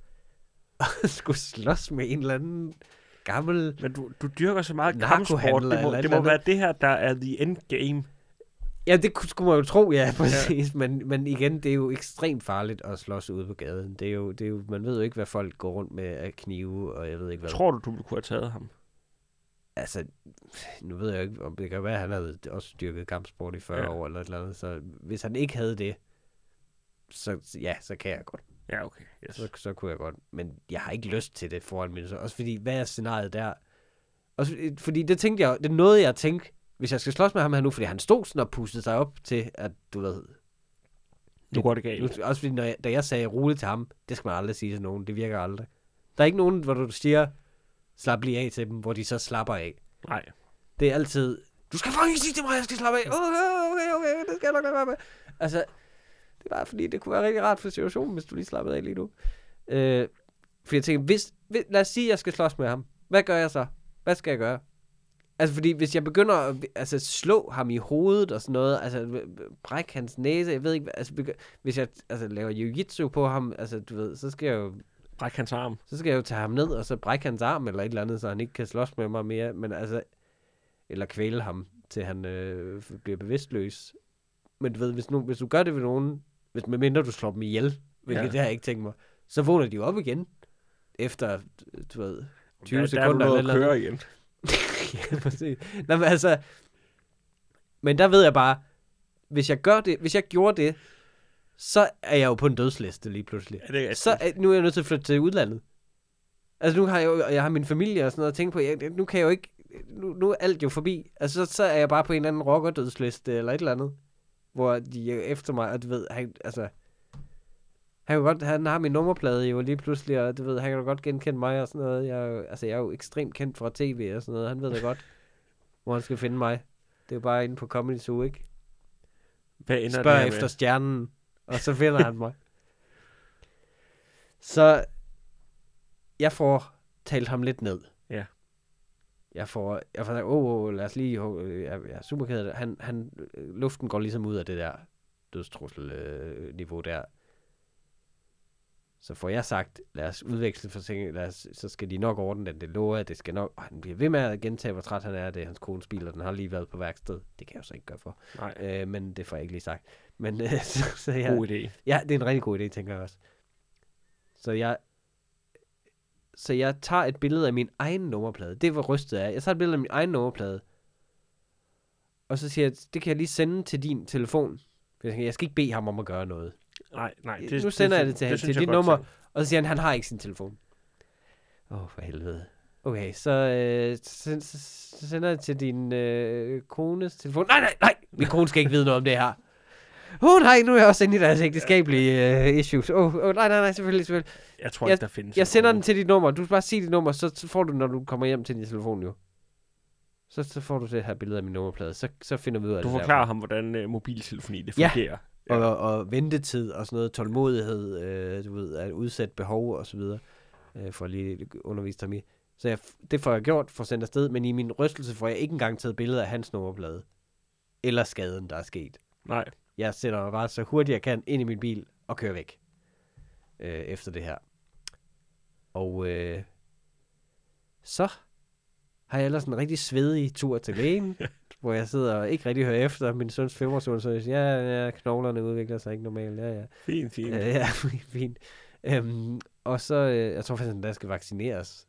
at skulle slås med en eller anden gammel...
Men du, du dyrker så meget kampsport. Det må, det må være det her, der er the end game.
Ja, det skulle man jo tro, ja, præcis. Ja. Men, men igen, det er jo ekstremt farligt at slås ude på gaden. Det er jo, det er jo, man ved jo ikke, hvad folk går rundt med af knive, og jeg ved ikke hvad.
Tror du, du kunne have taget ham?
Altså, nu ved jeg ikke, om det kan være, at han havde også dyrket kampsport i 40
Ja.
år eller et eller andet. Så hvis han ikke havde det, så ja, så kan jeg godt.
Ja, okay. Yes.
Så, så kunne jeg godt. Men jeg har ikke lyst til det foran min. Også fordi, hvad er scenariet der? Også fordi- det tænkte jeg, det er noget, jeg tænkte, hvis jeg skal slås med ham her nu, fordi han stod sådan og pustede sig op til, at du ved,
Nu går det
Nu,
galt.
også fordi, når jeg, da jeg sagde roligt til ham, det skal man aldrig sige til nogen, det virker aldrig. Der er ikke nogen, hvor du siger, slap lige af til dem, hvor de så slapper af.
Nej.
Det er altid, du skal fucking sige til mig, jeg skal slappe af. Okay, okay, okay, det skal jeg nok lade være med. Altså, det er bare fordi, det kunne være rigtig rart for situationen, hvis du lige slappede af lige nu. Øh, fordi jeg tænker, hvis, hvis, lad os sige, at jeg skal slås med ham. Hvad gør jeg så? Hvad skal jeg gøre? Altså, fordi hvis jeg begynder at altså, slå ham i hovedet og sådan noget, altså brække hans næse, jeg ved ikke, altså, begy- hvis jeg altså, laver jiu-jitsu på ham, altså, du ved, så skal jeg jo
Bræk hans arm.
så skal jeg jo tage ham ned, og så brække hans arm eller et eller andet, så han ikke kan slås med mig mere. Men altså, eller kvæle ham, til han øh, bliver bevidstløs. Men du ved, hvis, nu, hvis du gør det ved nogen, hvis med mindre du slår dem ihjel, hvilket
Ja.
det har jeg ikke tænkt mig, så vågner de jo op igen. Efter, du ved, 20
der,
sekunder
Der er du
eller
nået
et
at
eller andet.
køre igen.
ja, præcis. Nå, men altså, men der ved jeg bare, hvis jeg gør det, hvis jeg gjorde det, så er jeg jo på en dødsliste lige pludselig.
Ja, det er
Så er, nu er jeg nødt til at flytte til udlandet. Altså nu har jeg jo, jeg har min familie og sådan noget at tænke på. Jeg, nu kan jeg jo ikke, nu, nu er alt jo forbi. Altså så, så er jeg bare på en eller anden rockerdødsliste eller et eller andet. Hvor de er efter mig, og du ved, han, altså... Han, kan godt, han har min nummerplade jo lige pludselig, og du ved, han kan jo godt genkende mig og sådan noget. Jeg, er jo- altså, jeg er jo ekstremt kendt fra tv og sådan noget. Han ved da godt, hvor han skal finde mig. Det er jo bare inde på Comedy Zoo, ikke?
Hvad ender
spørger
det
efter
med?
stjernen, og så finder han mig. Så jeg får talt ham lidt ned.
Ja.
Jeg får, jeg får sagt, åh, oh, lad os lige, oh, jeg, jeg er super ked af det. Han, han, øh, luften går ligesom ud af det der dødstrussel-niveau der. Så får jeg sagt, lad os udveksle forsikring, lad os, så skal de nok ordne den, det lover jeg, det skal nok, og han bliver ved med at gentage, hvor træt han er, det er hans kones bil, og den har lige været på værksted. Det kan jeg jo så ikke gøre for.
Nej,
Øh, men det får jeg ikke lige sagt. Men øh, så, så jeg,
god idé.
Ja, det er en rigtig god idé, tænker jeg også. Så jeg, så jeg tager et billede af min egen nummerplade. Det var rystet af. Jeg tager et billede af min egen nummerplade. Og så siger jeg, det kan jeg lige sende til din telefon. Jeg skal ikke bede ham om at gøre noget.
Nej, nej.
Nu sender jeg det til-
synes
til dit nummer.
selv.
Og så siger han, han har ikke sin telefon. Åh, oh, for helvede. Okay, så, øh, så, så, så sender jeg til din øh, kones telefon. Nej, nej, nej! Min kone skal ikke vide noget om det her. Åh oh, nej, nu er jeg også inde i deres ægteskabelige øh, issues. Åh, oh, oh, nej, nej, nej, selvfølgelig, selvfølgelig.
Jeg tror
Jeg-
ikke, der findes.
Jeg
en
sender den til dit nummer. Du skal bare sige dit nummer, så, får du, når du kommer hjem til din telefon jo. Så, så får du det her billede af min nummerplade. Så, så finder vi ud af
Du
det
forklarer ham, hvordan uh, mobiltelefoni det fungerer.
Ja. Og, og ventetid og sådan noget, tålmodighed, øh, du ved, at udsætte behov og så videre, øh, for lige undervise ham i. Så jeg, det får jeg gjort, for sendt afsted, men i min rystelse får jeg ikke engang taget billeder af hans nummerplade. Eller skaden, der er sket.
Nej,
Jeg sætter mig bare så hurtigt jeg kan ind i min bil og kører væk. Øh, efter det her. Og øh, så har jeg ellers en rigtig svedig tur til lægen, hvor jeg sidder og ikke rigtig hører efter min søns femårsundersøgelse. Ja, ja, knoglerne udvikler sig ikke normalt. Ja, ja.
fint, fint.
Øh, ja, fint. Øhm, og så, øh, jeg tror faktisk, at den skal vaccineres.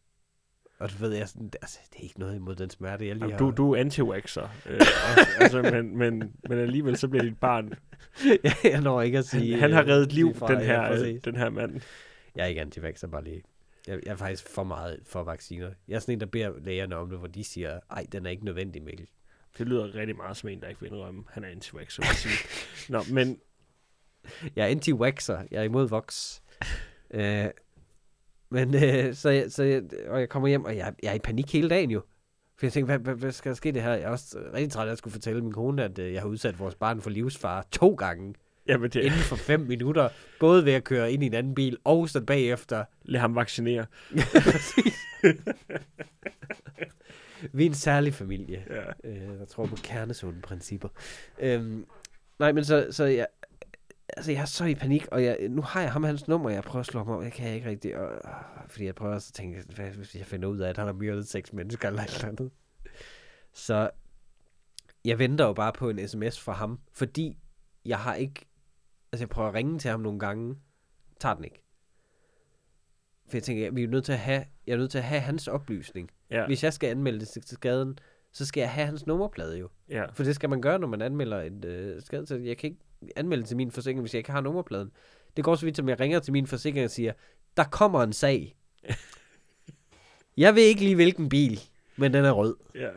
Og du ved, jeg, sådan, altså, det er ikke noget imod den smerte, jeg lige
Jamen,
har.
du, du er anti-waxer. øh, også, altså, men, men, men alligevel så bliver dit barn...
ja, jeg når ikke at sige...
han har
øh,
reddet liv,
fra,
den
ja,
her, øh,
præcis.
den her mand.
Jeg er ikke anti bare lige. Jeg, jeg er faktisk for meget for vacciner. Jeg er sådan en, der beder lægerne om det, hvor de siger, ej, den er ikke nødvendig, Mikkel.
Det lyder rigtig meget som en, der ikke vil indrømme, han er anti-waxer. vil jeg sige. Nå, men
Jeg er anti-waxer. Jeg er imod vox. øh, men øh, så, jeg, så jeg, og jeg kommer hjem, og jeg, jeg er i panik hele dagen jo. For jeg tænker, hvad, hvad, hvad skal der ske det her? Jeg er også rigtig træt at skulle fortælle min kone, at øh, jeg har udsat vores barn for livsfare to gange
jamen, det,
inden for fem minutter. Både ved at køre ind i en anden bil, og så bagefter.
lad ham vaccinere.
Vi er en særlig familie.
Ja.
øh, der tror på kernesunde principper. Øhm, nej, men så, så jeg, altså jeg er så i panik, og jeg, nu har jeg ham hans nummer, jeg prøver at slå ham op, jeg kan ikke rigtig, og, øh, fordi jeg prøver også at tænke, hvad hvis jeg finder ud af, at han har myrdet seks mennesker eller et eller andet. Så jeg venter jo bare på en sms fra ham, fordi jeg har ikke, altså jeg prøver at ringe til ham nogle gange, tager den ikke. For jeg tænker, vi er nødt til at have, jeg er nødt til at have hans oplysning.
Ja,
Hvis jeg skal anmelde det til skaden, så skal jeg have hans nummerplade jo.
ja.
For det skal man gøre, når man anmelder en øh, skade. Så jeg kan ikke anmelde til min forsikring, hvis jeg ikke har nummerpladen. Det går så vidt, som jeg ringer til min forsikring og siger, der kommer en sag. jeg ved ikke lige, hvilken bil, men den er rød.
ja.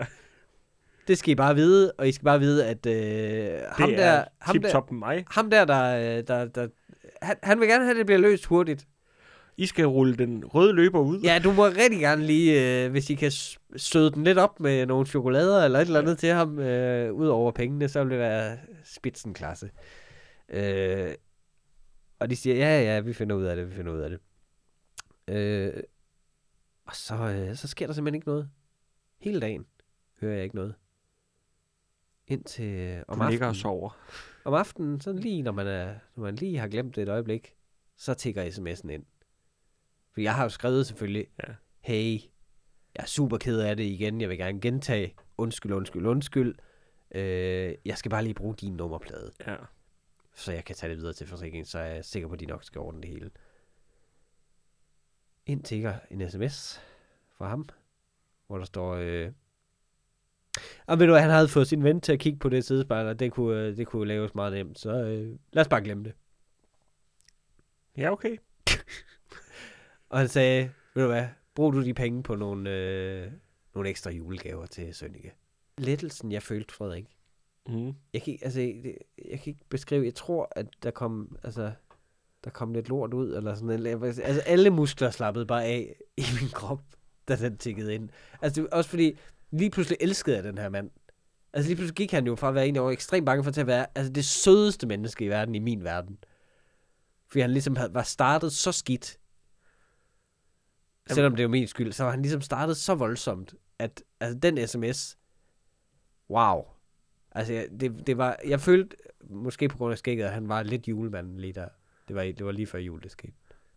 Det skal I bare vide, og I skal bare vide, at øh, ham, der,
er
ham, der,
mig.
ham der, der, øh, der, der han, han vil gerne have, at det bliver løst hurtigt.
I skal rulle den røde løber ud.
Ja, du må rigtig gerne lige, øh, hvis I kan søde den lidt op med nogle chokolader eller et eller andet til ham, øh, ud over pengene, så vil det være spidsenklasse. Øh, og de siger, ja, ja, vi finder ud af det, vi finder ud af det. Øh, og så, øh, så sker der simpelthen ikke noget. Hele dagen hører jeg ikke noget. Indtil øh, om
Du ligger og
aftenen,
sover.
om aftenen, så lige når man, er, når man lige har glemt det et øjeblik, så tigger sms'en ind. For jeg har jo skrevet selvfølgelig,
Ja.
hey, jeg er super ked af det igen, jeg vil gerne gentage, undskyld, undskyld, undskyld. Øh, jeg skal bare lige bruge din nummerplade,
Ja.
så jeg kan tage det videre til forsikringen, så er jeg sikker på, at de nok skal ordne det hele. Ind tigger en sms fra ham, hvor der står, øh, og ved du han havde fået sin ven til at kigge på det sidespejl, og det kunne, øh, det kunne laves meget nemt, så øh, lad os bare glemme det.
Ja, okay.
Og han sagde, ved du hvad, brug du de penge på nogle, øh, nogle ekstra julegaver til Sønneke. Lettelsen, jeg følte, Frederik,
Mm.
jeg kan, ikke- altså, jeg kan ikke beskrive, jeg tror, at der kom, altså, der kom lidt lort ud, eller sådan noget. Altså, alle muskler slappede bare af i min krop, da den tikkede ind. Altså, det, også fordi, lige pludselig elskede jeg den her mand. Altså lige pludselig gik han jo fra at være en, var ekstremt bange for til at være altså, det sødeste menneske i verden, i min verden. Fordi han ligesom havde, var startet så skidt. Selvom det var min skyld, så var han ligesom startet så voldsomt, at altså, den sms, wow. Altså, jeg, det, det var, jeg følte, måske på grund af skægget, at han var lidt julemanden lige der. Det var, det var lige før jul, det skete.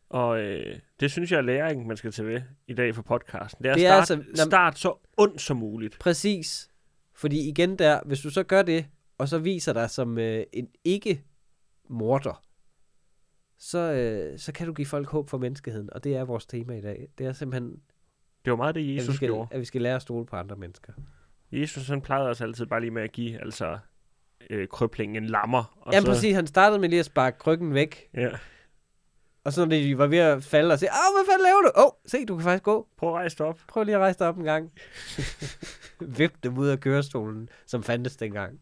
Og øh, det synes jeg er læring, man skal tage ved i dag for podcasten. Det er,
Det er
start,
altså-
start så ondt som muligt.
Præcis. Fordi igen der, hvis du så gør det, og så viser dig som øh, en ikke-morder, så, øh, så kan du give folk håb for menneskeheden. Og det er vores tema i dag. Det er simpelthen,
Det var meget det,
at vi,
Jesus
skal,
gjorde.
at vi skal lære at stole på andre mennesker.
Jesus han plejede os altid bare lige med at give altså, øh, krøblingen en lammer. Og
Jamen
så,
præcis, han startede med lige at sparke krykken væk.
Ja.
Og så når de var ved at falde og sige, Åh, hvad fanden laver du? Åh, oh, se, du kan faktisk gå.
Prøv at rejse dig op.
Prøv lige at rejse dig op en gang. Vip dem ud af kørestolen, som fandtes dengang.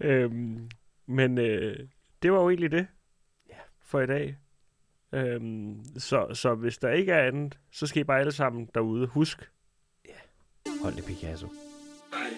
Øhm, men øh, det var jo egentlig det. For i dag. Øhm, så, så hvis der ikke er andet, så skal I bare alle sammen derude husk,
Hold det, Picasso.
Ej,